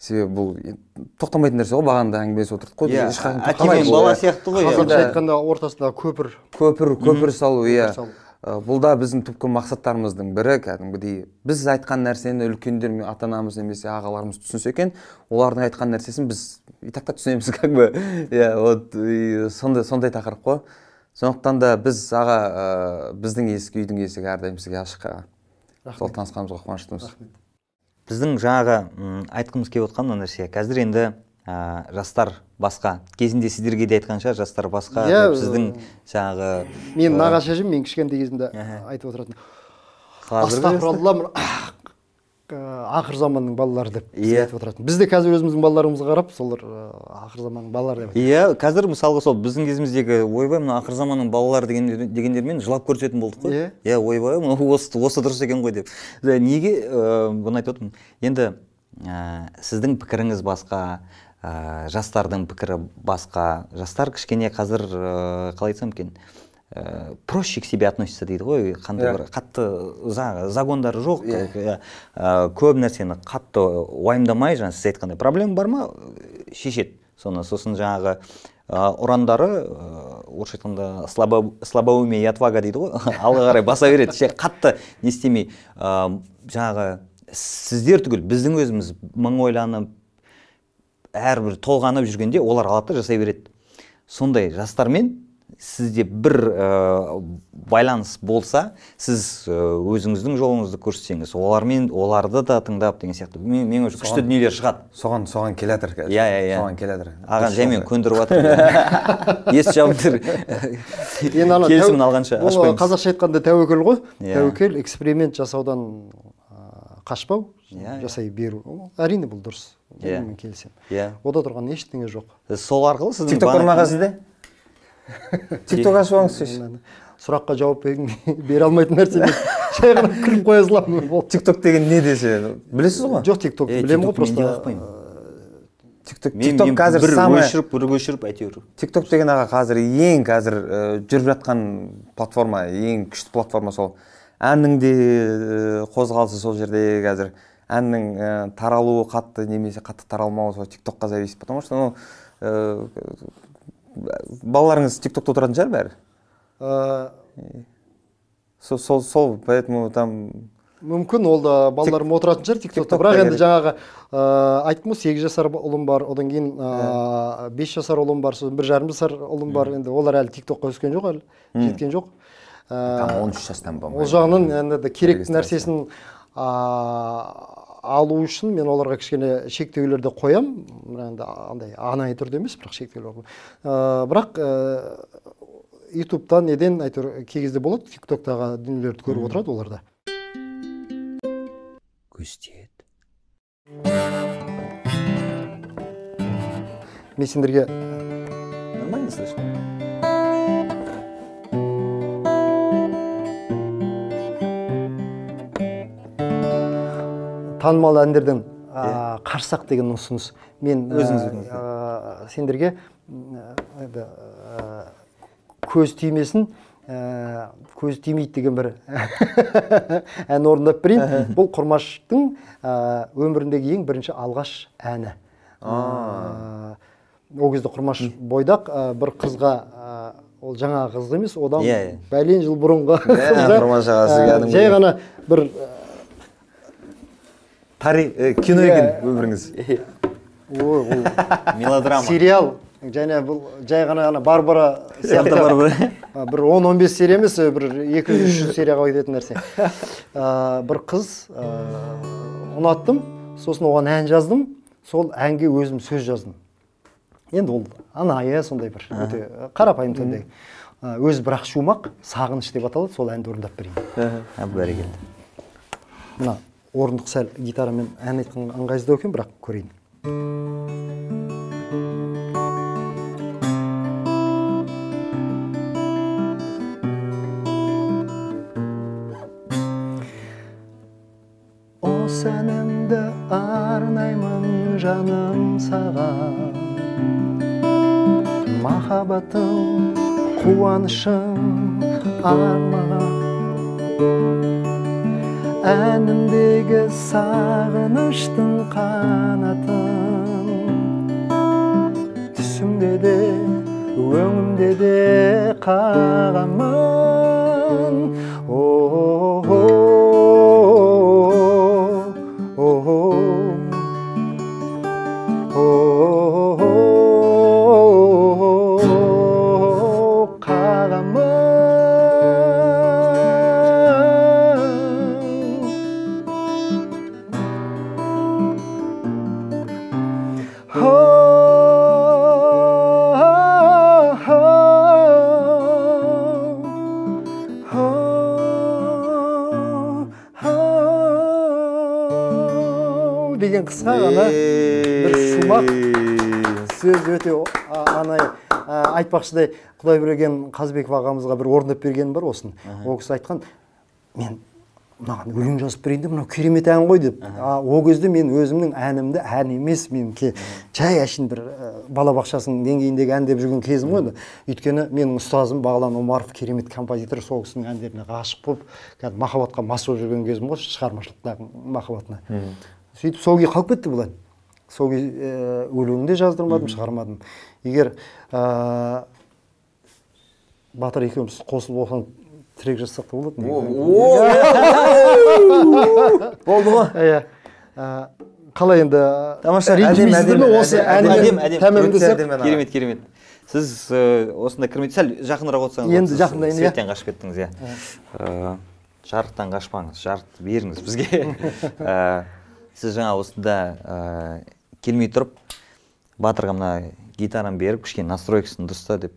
B: себебі бұл тоқтамайтын нәрсе ғой бағана әңгімелесіп отырдық қой
A: Иә,
B: ешқашан
A: әке бала
B: иә.
A: сияқты ғой, иә.
C: қазақша айтқанда ортасында көпір
B: көпір көпір салу иә бұл да біздің түпкі мақсаттарымыздың бірі. Кәдімгідей біз айтқан нәрсені үлкендер мен ата анамыз немесе ағаларымыз түсінсе екен олардың айтқан нәрсесін біз и так та түсінеміз как бы. Иә вот сондай сондай тақырып қой. Сондықтан да біз аға ә, біздің ескі үйдің есігі әрдайым сізге ашық аға. Сол танысқанымызға қуаныштымыз.
A: Біздің жаңағы айтқымыз келіп отқан мына нәрсе. Қазір енді ә, жастар басқа. Кезінде сіздерге де айтқан шығар жастар басқа
C: Иә,
A: деп сіздің жаңағы
C: менің нағашы әжем мен кішкентай кезімде айтып отыратын. Астағфиралла ақыр заманның балалары деп
A: Иә.
C: айтып отыратын. Біз де қазір өзіміздің балаларымызға қарап солар ақыр заманның балалары деп
A: иә қазір мысалға сол біздің кезіміздегі ойбай мына ақыр заманның балалары деген дегендермен жылап көрсететін болдық қой.
C: Иә.
A: иә ойбай осы осы дұрыс екен ғой деп. Неге бұны айтып отырмын? Енді сіздің пікіріңіз басқа ә, жастардың пікірі басқа. Жастар кішкене қазір ә, қалай айтсам екен ә, проще к себе относится дейді ғой. Қандай
B: Иә.
A: бір қатты за- загондары жоқ. Иә, ә, көп нәрсені қатты уайымдамай жаңа сіз айтқандай проблема бар ма? Шешеді. Соны сосын жаңағы ұрандары орысша айтқанда слабо, слабоумие и отвага дейді ғой. Алға қарай баса береді. Ше қатты не істемей. Жаңағы сіздер түгіл біздің өзіміз мың ойланып әрбір толғанып жүргенде олар алады да жасай береді. Сондай жастармен сізде бір ә, байланыс болса сіз ә, өзіңіздің жолыңызды көрсетсеңіз олармен оларды да тыңдап деген сияқты. Мен мен ойымша күшті дүниелер шығады.
B: соған соған келе жатыр қазір.
A: иә иә иә.
B: Соған келе жатыр
A: аған жаймен көндіріп жатыр. Ес жауып тұр.
C: Енді ана
A: келісімін алғанша
C: бұл қазақша айтқанда тәуекел ғой.
A: Иә.
C: тәуекел эксперимент жасаудан қашпау
A: Иә, иә.
C: жасай беру. Әрине бұл дұрыс.
A: Иә.
C: мен келісемін.
A: Иә.
C: Ода тұрған ештеңе жоқ.
A: Сол арқылы сіздің
B: тикток
A: бана-
B: бармаға сізде тикток ашып алыңыз
C: сұраққа жауап бер- бере алмайтын нәрсе мен жай ғана күліп қоя саламын. Болды.
B: Тикток деген не десе білесіз ғой?
C: Жоқ тик токты
A: Е,
C: білемін ғой просто
A: бақпаймын.
B: тикток
A: мен,
B: тикток қазір
A: бір өшіріп бір өшіріп әйтеуір.
B: Тикток деген аға қазір ең қазір ә, жүріп жатқан платформа ең күшті платформа сол. Әннің де ә, қозғалысы сол жерде қазір. Әннің ә, таралуы қатты немесе қатты таралмауы сол тиктокқа зависит потому что ну ә, балаларыңыз тиктокта отыратын шығар бәрі?
C: Ә,
B: сол сол сол поэтому там
C: мүмкін ол да балаларым отыратын шығар тик токта бірақ енді жаңағы ыыы айттым ғой сегіз жасар ұлым бар одан кейін ыыы бес жасар ұлым бар сосын бір жарым жасар ұлым бар. Енді олар әлі тик токқа өскен жоқ әлі жеткен жоқ. Ә,
B: он үш жастан
C: ол жағынан енді керек
B: Регистрация.
C: нәрсесін а, алу үшін мен оларға кішкене шектеулерді қоямын енді андай анайы түрде емес бірақ шектеулер. Ә, бірақ ә, ютубтан неден әйтеуір кей кезде болады тик токтағы дүниелерді көріп отырады олар да мен сендерге
A: нормально слышно?
C: Танымал әндерден қарсақ деген ұсыныс. Мен
A: Өзіңіз
C: сендерге енді, көз тимесін а, көз тимейді деген бір ән орындап берейін. Бұл құрмаштың өміріндегі ең бірінші алғаш әні. Ол кезде құрмаш бойдақ бір қызға ол жаңағы қыз емес одан
A: Иә, иә.
C: бәлен жыл бұрынғы
B: Иә,
C: жай ғана бір
B: кино
C: Иә.
B: екен өміріңіз
C: ой ол
A: мелодрама.
C: Сериал және бұл жай ғана ана барбара сияқты.
A: Барбара.
C: бір 10-15 серия емес бір 200-300 серияға кететін нәрсе. А, бір қыз ұнаттым сосын оған ән жаздым сол әнге өзім сөз жаздым. Енді ол анайы сондай бір өте қарапайым түрде А, өзі бірақ шумақ сағыныш деп аталады сол әнді орындап берейін.
A: А бәрекелді
C: мына. Орындық сәл гитарамен ән айтқан ыңғайсыздау екен бірақ көрейін. Осы әнімді арнаймын жаным саған махаббатым қуанышым арман әнімдегі сағыныштың қанатын. Түсімде де өңімде де қағамын. О деген қысқа ғана бір шумақ сөз өте анай айтпақшыдай құдайберген қазбеков ағамызға бір орындап бергенім бар осыны ол кісі айтқан мен мынаған өлең жазып берейін деп мынау керемет ән ғой деп. А ол кезде мен өзімнің әнімді ән емес менікі. Жай әшейін бір ә, балабақшасының деңгейіндегі ән деп жүрген кезім ғой енді. Өйткені менің ұстазым бағлан омаров керемет композитор сол кісінің әндеріне ғашық болып кәдімгі махаббатқа мас болып жүрген кезім ғой шығармашылықтағы махаббатына. Сөйтіп сол күйі қалып кетті бұл ән сол күй ә, өлең де жаздырмадым шығармадым. Егер ә, батыр екеуміз қосылып трек жазсақ та болады
B: болды ғой.
C: Иә. Ә, қалай енді
B: Тамаша,
C: ренжімейсіздер
B: әдемі,
C: ме осы
B: әдемі,
A: әдемі, керемет керемет. Сіз ә, осында кірмей сәл жақынырақ отырсаңыз
C: Енді
A: сіз
C: жақындайын, иә.
A: светтен қашып кеттіңіз иә. Ә, жарықтан қашпаңыз жарықты беріңіз бізге. Ә, сіз жаңа осында ә, келмей тұрып батырға мына гитараны беріп кішкене настройкасын дұрыста деп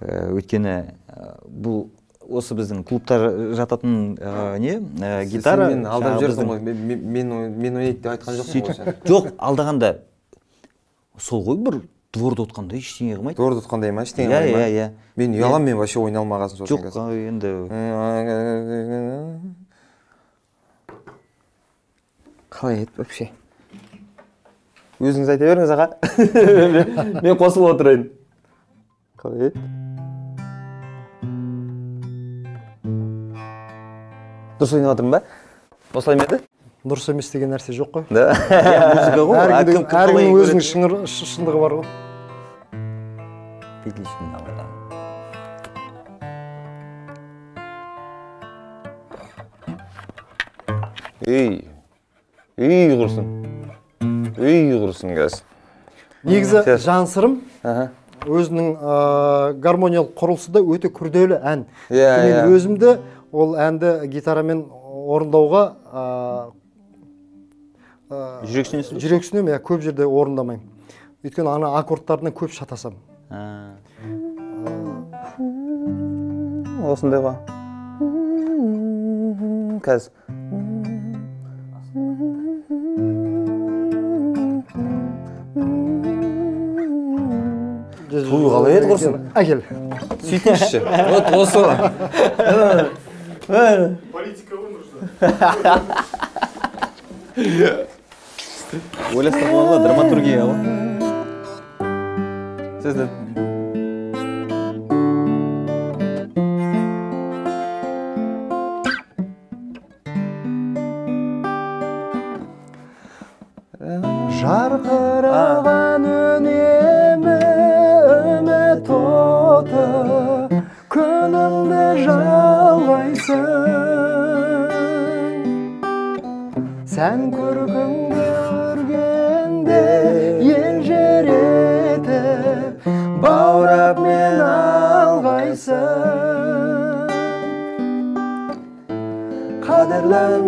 A: ә, өйткені ә, бұл осы біздің клубта жататын ә, не? Ә, гитара.
B: сен мені алдап
A: біздің-
B: ғой. Мен мен- мен ой- мен ойнайды деп айтқан жоқсың ғой сен.
A: Жоқ алдағанда сол ғой бір дворда отқанда ештеңе қылмайды.
B: Дорды ұтқандай ма ештеңе
A: Иә,
B: қылмай ма?
A: иә, иә.
B: мен ұяламын мен вообще ойнай алмаған соң
A: жоқ енді
B: қалай еді вообще? Өзіңіз айта беріңіз аға. Мен- мен қосылып отырайын. Қалай еді? Дұрыс ойнап жатырмын ба? Осылай ма еді?
C: Дұрыс емес деген нәрсе жоқ қой.
B: Да.
A: Музыка ғой.
C: Әркімнің өзінің шындығы бар ғой.
A: Да.
B: ей ей құрсын ей құрсын қазір
C: негізі жансырым өзінің гармониялық құрылысы да өте күрделі ән.
B: Иә,
C: мен
B: иә.
C: өзімді ол әнді гитарамен орындауға ә,
A: жүрексінесіз
C: жүрексінемін иә көп жерде орындамаймын. Өйткені ана аккордтарына көп шатасамын
B: осындай ғой қазір қалай еді құрсын?
C: әкел.
B: Сөйтіңізші. Вот осы. ғой
A: ойластырып қойған ғой драматургия ғой
B: сіз де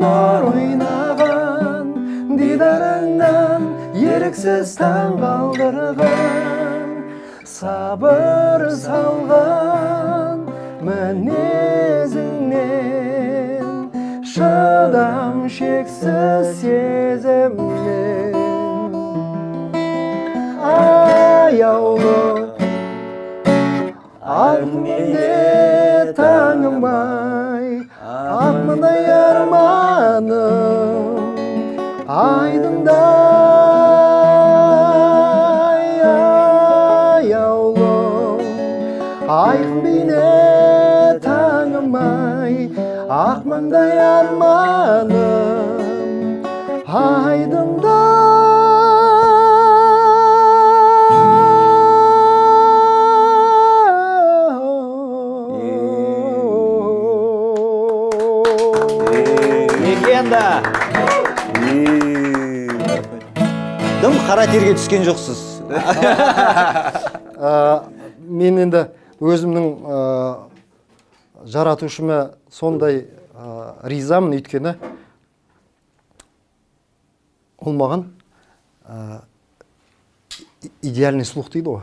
C: нұр ойнаған дидарыңнан еріксіз таң қалдырған сабыр салған мінезіңнен шыдам шексіз арманым айдында
A: легенда дым қара терге түскен жоқсыз.
C: Мен енді өзімнің жаратушыма сондай ә, ризамын өйткені ол маған ә, идеальный слух дейді ғой.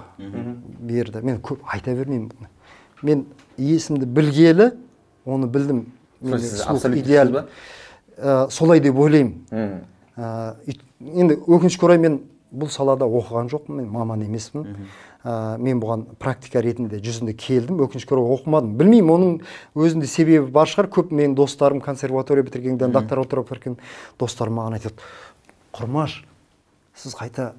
C: Берді мен көп айта бермеймін бұны. Мен есімді білгелі оны білдім.
B: Ба?
C: Ә, солай деп ойлаймын. Ә, енді өкінішке орай мен бұл салада оқыған жоқпын. Мен маман емеспін. Ә, мен бұған практика ретінде жүзінде келдім өкінішке орай оқымадым. Білмеймін оның өзінде себебі бар шығар. Көп менің достарым консерватория бітіргеннен докторантура бітірген достарым маған айтады құрмаш сіз қайта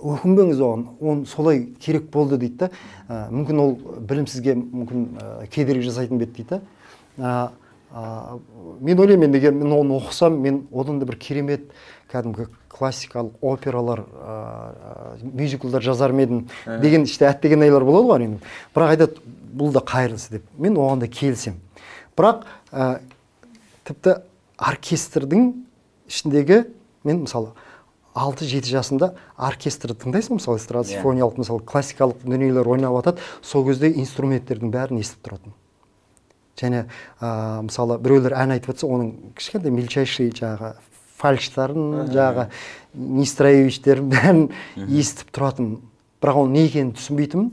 C: өкінбеңіз оған оны солай керек болды дейді да. Ә, мүмкін ол білім сізге мүмкін ә, кедергі жасайтын бе еді дейді да. Ә, ә, мен ойлаймын енді егер мен оны оқысам мен одан да бір керемет кәдімгі классикалық опералар ә, мюзиклдар жазар ма едім деген іште әттеген айлар болады ғой әрине бірақ айтады бұл да қайырлысы деп. Мен оған да келісемін. Бірақ ә, тіпті оркестрдің ішіндегі мен мысалы алты жеті жасында оркестрді тыңдайсың мысалы эстрада симфониялық мысалы классикалық дүниелер ойнап жатады сол кезде инструменттердің бәрін естіп тұратын. Және ә, мысалы біреулер ән айтып жатса оның кішкентай мельчайший жаңағы фальштарын жаңағы нестроевичтерін бәрін естіп тұратын. Бірақ оның не екенін түсінбейтінмін.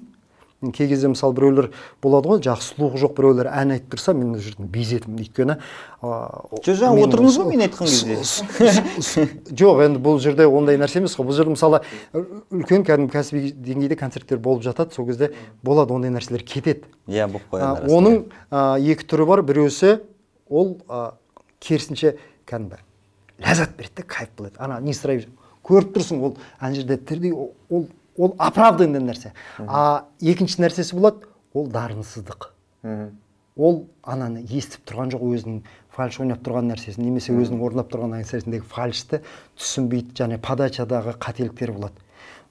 C: Кей кезде мысалы біреулер болады ғой жаңағы сұлулығы жоқ біреулер ән айтып тұрса мен ол жерден безетінмін өйткені
A: жоқ жаңа
C: мен
A: отырдыңыз ғой мен айтқан кезде.
C: Жоқ енді бұл жерде ондай нәрсе емес қой. Бұл жерде мысалы үлкен кәдімгі кәсіби деңгейде концерттер болып жатады сол кезде болады ондай нәрселер кетеді.
A: Иә болып қояды
C: оның екі түрі бар. Біреусі ол керісінше кәдімгі ләззат береді да кайф болады ана не сұрай көріп тұрсың ол ана жерде тірідей ол- ол оправданный нәрсе. А екінші нәрсесі болады ол дарынсыздық. Ол ананы естіп тұрған жоқ өзінің фальш ойнап тұрған нәрсесін немесе өзінің орындап тұрған нәрсесіндегі фальшті түсінбейді және подачадағы қателіктер болады.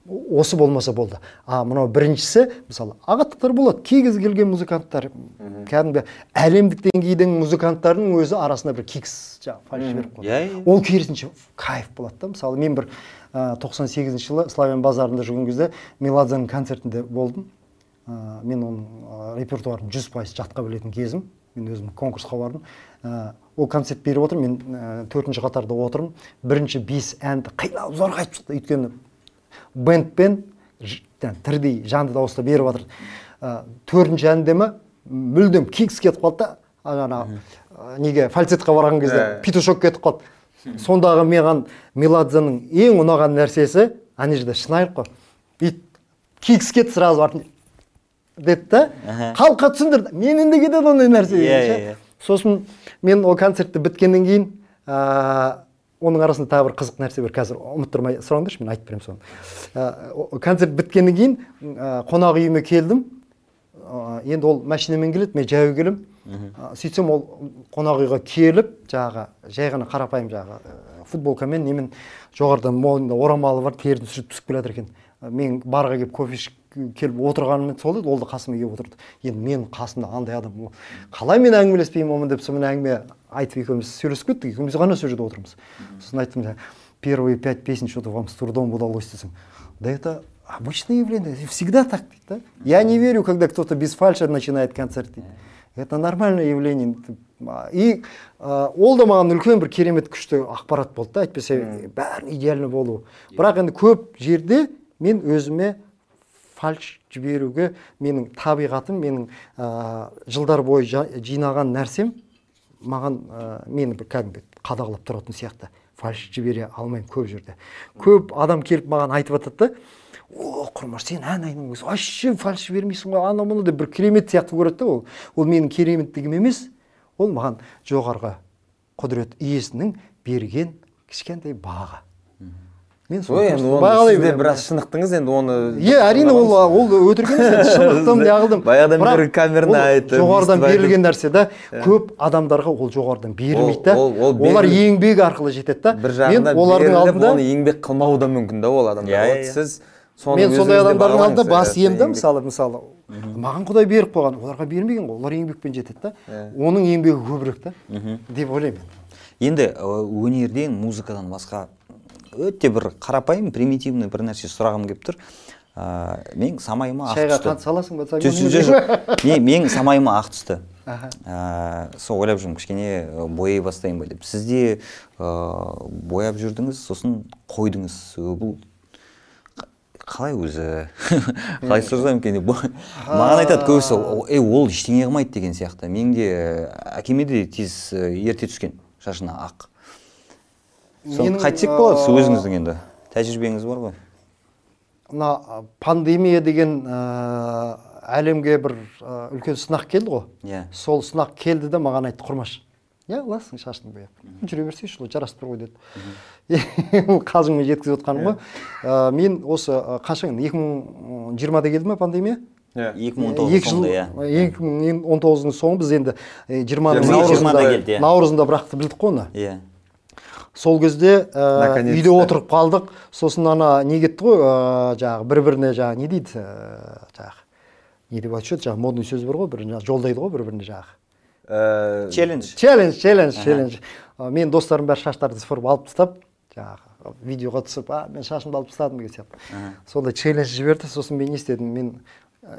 C: Осы болмаса болды. А мынау біріншісі мысалы ағаттықтар болады. Кей кез келген музыканттар. Кәдімгі әлемдік деңгейдің музыканттарының өзі арасында бір кикс жаңағы фальш жіберіп қояды
A: Иә, иә.
C: ол керісінше кайф болады да. Мысалы мен бір ә, 98 жылы славян базарында жүрген кезде меладзаның концертінде болдым. Ә, мен оның ә, репертуарын жүз пайыз жатқа білетін кезім. Мен өзім конкурсқа бардым. Ә, ол концерт беріп отыр мен ә, төртінші қатарда отырмын. Бірінші бес әнді қинап зорға айтып шықты. Өйткені бэндпен тірідей жанды дауыста беріп жатыр. Ә, төртінші әнде ма мүлдем кикс кетіп қалды да. Жаңағы ә, неге фальцетқа барған кезде
B: Ә.
C: петушок кетіп қалды. Сондағы маған меладзаның ең ұнаған нәрсесі ана жерде шынайылық қой. Бүйтіп кикс кетті сразу артын деді да. Халыққа түсіндірді. Менен де кетеді ондай нәрсе
A: Иә, иә, иә.
C: сосын мен ол концертті біткеннен кейін ә, оның арасында тағы бір қызық нәрсе бар. Қазір ұмыттырмай сұраңдаршы мен айтып беремін соны. Ә, концерт біткеннен кейін ә, қонақ үйіме келдім. Ә, енді ол машинамен келеді мен жаяу келемін. Ә, сөйтсем ол қонақ үйге келіп жаңағы жай ғана қарапайым жаңағы ә, футболкамен немен жоғарыдан мойнында орамалы бар терін сүртіп түсіп келе жатыр екен. Ә, мен барға келіп кофе ішіп келіп отырғаным сол еді ол да қасыма келіп отырды. Енді менің қасымда андай адам қалай мен әңгімелеспеймін онымен деп сонымен әңгіме айтып екеуміз сөйлесіп кеттік. Екеуміз ғана сол жерде отырмыз. Сосын айттым «Да, первые пять песен что то вам с трудом удалось десем да это обычное явление всегда так дейді да? Я не верю когда кто то без фальша начинает концерт дейді это нормальное явление и ә, ол да маған үлкен бір керемет күшті ақпарат болды да әйтпесе бәрін идеально болу. Бірақ енді көп жерде мен өзіме фальш жіберуге менің табиғатым менің ә, жылдар бойы жинаған нәрсем маған ә, мені бір кәдімгі қадағалап тұратын сияқты. Фальш жібере алмаймын көп жерде. Көп адам келіп маған айтып жатады да о құрмаш сен ән айның өзі вообще фальш жібермейсің ғой анау мынау деп бір керемет сияқты көреді да ол. Ол менің кереметтігім емес. Ол маған жоғарғы құдірет иесінің берген кішкентай бағы. Мен бағалай
B: сіз біраз шынықтыңыз енді оны
C: иә әрине ол ол өтірік емес енді шынықтым не қылдым
B: Баяғыдан бері камераны
C: ол
B: айтып,
C: жоғарыдан берілген нәрсе да көп адамдарға ол жоғарыдан берілмейді да.
B: Ол- ол
C: олар еңбек арқылы жетеді да.
B: бір жағында
C: мен олардың алдында
B: оны еңбек қылмауы да мүмкін да ол адамдар
A: Иә,
B: Вот
A: иә, иә.
B: сіз соны
C: мен сондай адамдардың алдында бас иемін да мысалы мысалы. Маған құдай беріп қойған оларға бермеген ғой олар еңбекпен жетеді да.
B: Иә.
C: оның еңбегі көбірек та деп ойлаймын.
A: Енді өнерден музыкадан басқа өте бір қарапайым примитивный бір нәрсе сұрағым келіп тұр. Ә, менің самайыма ақ
C: шайға қант саласың ба
A: жоқ Мен- менің самайыма ақ түсті. Ә, сол ойлап жүрмін кішкене бояй бастайын ба деп. Сізде ә, бояп жүрдіңіз сосын қойдыңыз. Бұл қалай өзі? Қалай сұрасам екен деп. Маған айтады көбісі «О, ей ол ештеңе қылмайды деген сияқты. Менің де әкеме де тез ерте түскен шашына ақ. Соны қайтсек болады? Сіз өзіңіздің енді тәжірибеңіз бар ғой.
C: мына пандемия деген ә, әлемге бір ә, үлкен сынақ келді ғой.
A: Иә.
C: сол сынақ келді де маған айтты құрмаш. Иә аласың шашыңды бояп жүре берсейші ол жарасып тұр ғой деді. Ол қалжыңмен жеткізіп отқаным ғой. Ә, мен осы ә, қанша екі мың жиырмада келді ма пандемия?
B: Иә.
A: 2019
C: екі жыл
A: соңында иә.
C: екі мың он тоғыздың соңы біз енді жиырманың
B: Жиырма-
C: наурызында
A: келді, иә.
C: наурызында бірақ білдік қой оны.
A: Иә.
C: Сол кезде ә, үйде отырып қалдық. Сосын ана не кетті ғой ә, жаңағы бір біріне жаңағы не дейді ә, жаңағы не деп айтушы еді? Жаңағы модный сөз бар ғой бір жаңағы жолдайды ғой бір біріне жаңағы.
B: Э,
A: челлендж
C: челлендж челлендж челлендж Ә, мен достарым бәрі шаштарды сыпырып алып тастап жаңағы видеоға түсіп а мен шашымды алып тастадым деген сияқты. Сондай челлендж жіберді. Сосын мен не істедім? Мен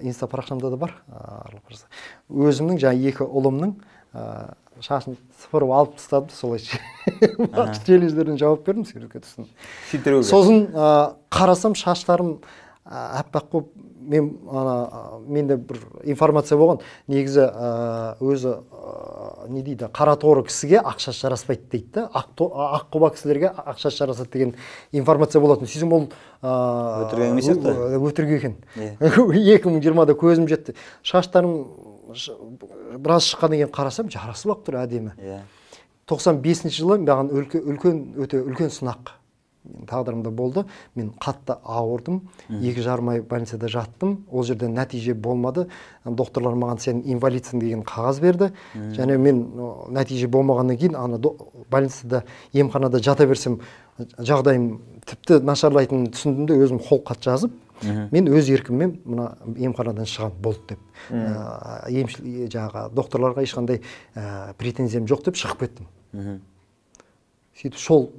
C: инста парақшамда да бар өзімнің жаңағы екі ұлымның шашын сыпырып алып тастадым солай челлендждеріне жауап бердім суретке түстім
B: фильтрлеуге
C: сосын ә, қарасам шаштарым ә, аппақ болып мен ана менде бір информация болған. Негізі ә, өзі ә, не дейді қара торы кісіге ақ шаш жараспайды дейді да ақ, то- ақ құба кісілерге ақ шаш жарасады деген информация болатын. Сөйтсем ол ә,
A: Өтірік емес сияқты?
C: ö- өтірік екен. Екі мың жиырмада көзім жетті. Шаштарым біраз шыққаннан кейін қарасам жарасып алып тұр әдемі.
A: Иә.
C: 95 жылы маған үлкен, үлкен өте үлкен сынақ тағдырымда болды. Мен қатты ауырдым. Екі жарым ай больницада жаттым. Ол жерде нәтиже болмады. Докторлар маған сен инвалидсің деген қағаз берді. Және мен нәтиже болмағаннан кейін ана больницада емханада жата берсем жағдайым тіпті нашарлайтынын түсіндім де өзім қолхат жазып мен өз еркіммен мына емханадан шығамын болды деп. Ә, емшіл жаңағы докторларға ешқандай ә, претензиям жоқ деп шығып кеттім.
A: Мхм.
C: сөйтіп сол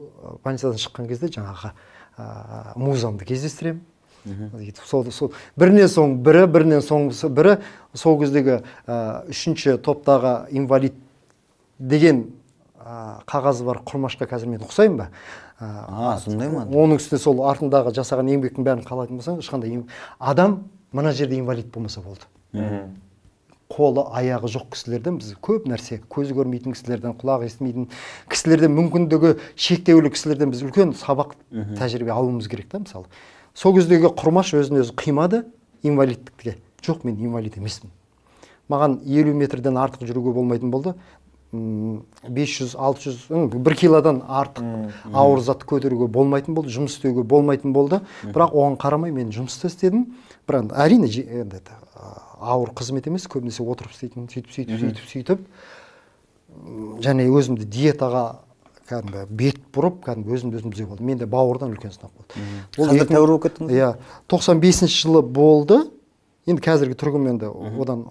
C: больницадан шыққан кезде жаңағы ә, музамды кездестіремін. Сөйтіп сол, сол бірінен соң бірі бірінен соң бірі сол кездегі ә, үшінші топтағы инвалид деген ә, қағазы бар құрмашқа қазір мен ұқсаймын ба?
A: А сондай ма?
C: оның үстіне сол артындағы жасаған еңбектің бәрін қалайтын болсаң ешқандай адам мына жерде инвалид болмаса болды. Қолы аяғы жоқ кісілерден біз көп нәрсе көзі көрмейтін кісілерден құлағы естімейтін кісілерден мүмкіндігі шектеулі кісілерден біз үлкен сабақ тәжірибе алуымыз керек та мысалы. Сол кездегі құрмаш өзін өзі қимады инвалидтікке жоқ мен инвалид емеспін. Маған елу метрден артық жүруге болмайтын болды. М, 500 600 м, бір килодан артық ауыр затты көтеруге болмайтын болды жұмыс істеуге болмайтын болды. Бірақ оған қарамай мен жұмыс та істедім. Бірақ әрине енді ауыр қызмет емес көбінесе отырып істейтін сөйтіп сөйтіп сөйтіп сөйтіп. Және өзімді диетаға кәдімгі бет бұрып кәдімгі өзімді өзім түзеп алдым. Менде бауырдан үлкен сынақ болды.
A: Қазір
C: мың-
A: тәуір болып кеттіңіз?
C: иә тоқсан бесінші жылы болды. Енді қазіргі тұрғым енді одан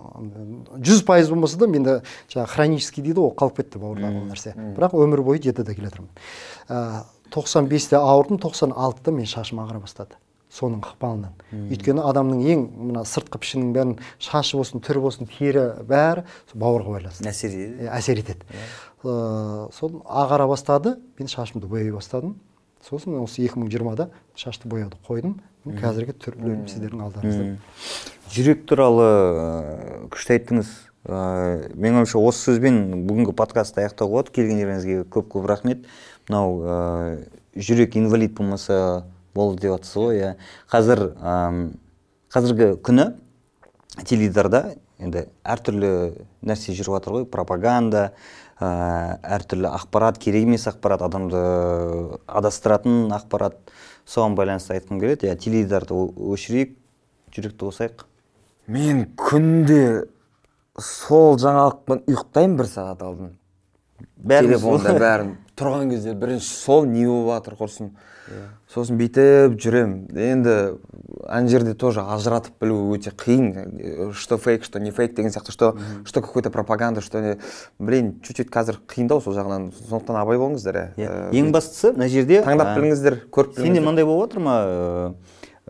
C: жүз пайыз болмаса да менде жаңағы хронический дейді ғой қалып кетті бауырдағы ол нәрсе. бірақ өмір бойы диетада келе жатырмын Ә, тоқсан бесте ауырдым тоқсан алтыда мен шашым ағара бастады соның ықпалынан. Өйткені адамның ең мына сыртқы пішінінің бәрін шашы болсын түрі болсын тері бәрі бауырға байланысты.
A: Әсер етеді
C: әсер етеді. Ә, сол ағара бастады мен шашымды бояй бастадым. Сосын осы 2020-да шашты бояуды қойдым. Қазіргі түрлерім сіздердің алдарыңызда
A: жүрек туралы күшті айттыңыз. Ә, менің ойымша осы сөзбен бүгінгі подкастты аяқтауға болады. Келгендеріңізге көп көп рахмет. Мынау жүрек инвалид болмаса болды деп жатсыз ғой иә. Қазір қазіргі күні теледидарда енді әртүрлі нәрсе жүріп жатыр ғой. Пропаганда ә, әртүрлі ақпарат керек емес ақпарат адамды адастыратын ақпарат. Соған байланысты айтқым келеді. Иә теледидарды өшірейік жүректі қосайық.
B: Мен күнде сол жаңалықпен ұйықтаймын бір сағат алдын. Телефонда бәрін тұрған кезде бірінші сол не болып жатыр құрсын сосын бүйтіп жүремін енді ана жерде тоже ажыратып білу өте қиын. Что фейк что не фейк деген сияқты что что какой то пропаганда что не. Блин чуть чуть қазір қиындау сол жағынан. Сондықтан абай болыңыздар
A: Иә.
B: иә
A: ең бастысы мына жерде
B: таңдап біліңіздер көріп
A: сенде
B: біліңіздер.
A: мынандай болып жатыр ма? Ә,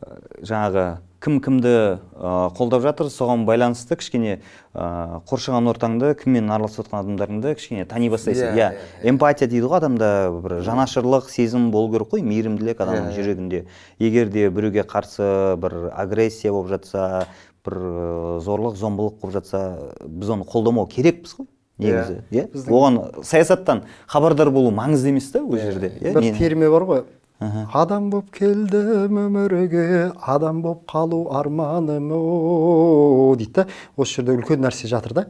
A: ә, жаңағы кім кімді ә, қолдап жатыр соған байланысты кішкене ә, қоршаған ортаңды кіммен араласып жатқан адамдарыңды кішкене тани бастайсың.
B: Иә,
A: эмпатия дейді ғой адамда бір жанашырлық сезім болу керек қой мейірімділік адамның жүрегінде. Егер де біреуге қарсы бір агрессия болып жатса бір ә, зорлық зомбылық болып жатса біз оны қолдамау керекпіз ғой негізі. Иә? Оған саясаттан хабардар болу маңызды емес та ол жерде. иә?
C: Бір терме бар ғой адам боп келдім өмірге адам боп қалу арманым о дейді да. Осы жерде үлкен нәрсе жатыр да.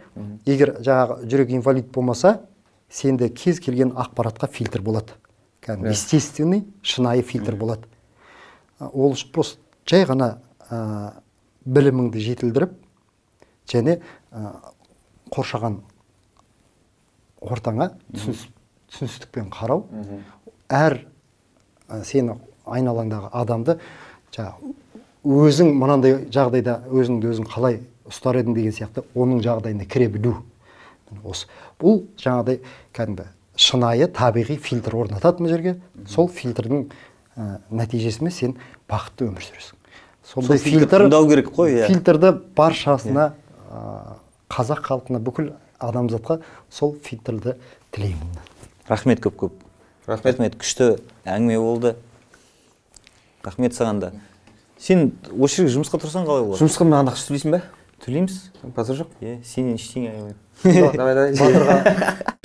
C: Егер жаңағы жүрек инвалид болмаса сенде кез келген ақпаратқа фильтр болады. Кәдімгі естественный шынайы фильтр болады. Ол просто жай ғана ә, біліміңді жетілдіріп және ә, қоршаған ортаңа түсініс- түсіністікпен қарау. Әр сені айналаңдағы адамды жаңағы өзің мынандай жағдайда өзіңді өзің қалай ұстар едің деген сияқты оның жағдайына кіре білу. Осы. Бұл жаңағыдай кәдімгі шынайы табиғи фильтр орнатады мына жерге. Сол фильтрдің ә, нәтижесімен сен бақытты өмір сүресің. Сондай
A: фильтр
C: фильтр
A: тыңдау керек қой, иә.
C: фильтрді баршасына ә, қазақ халқына бүкіл адамзатқа сол фильтрді тілеймін
A: рахмет көп көп
B: Рахмет.
A: күшті әңгіме болды. Рахмет саған да. Сен осы жерге жұмысқа тұрсаң қалай болады?
B: Жұмысқа мен анда ақша төлейсің ба
A: төлейміз.
B: Базар жоқ.
A: Иә сенен ештеңе аямаймын
B: давай давай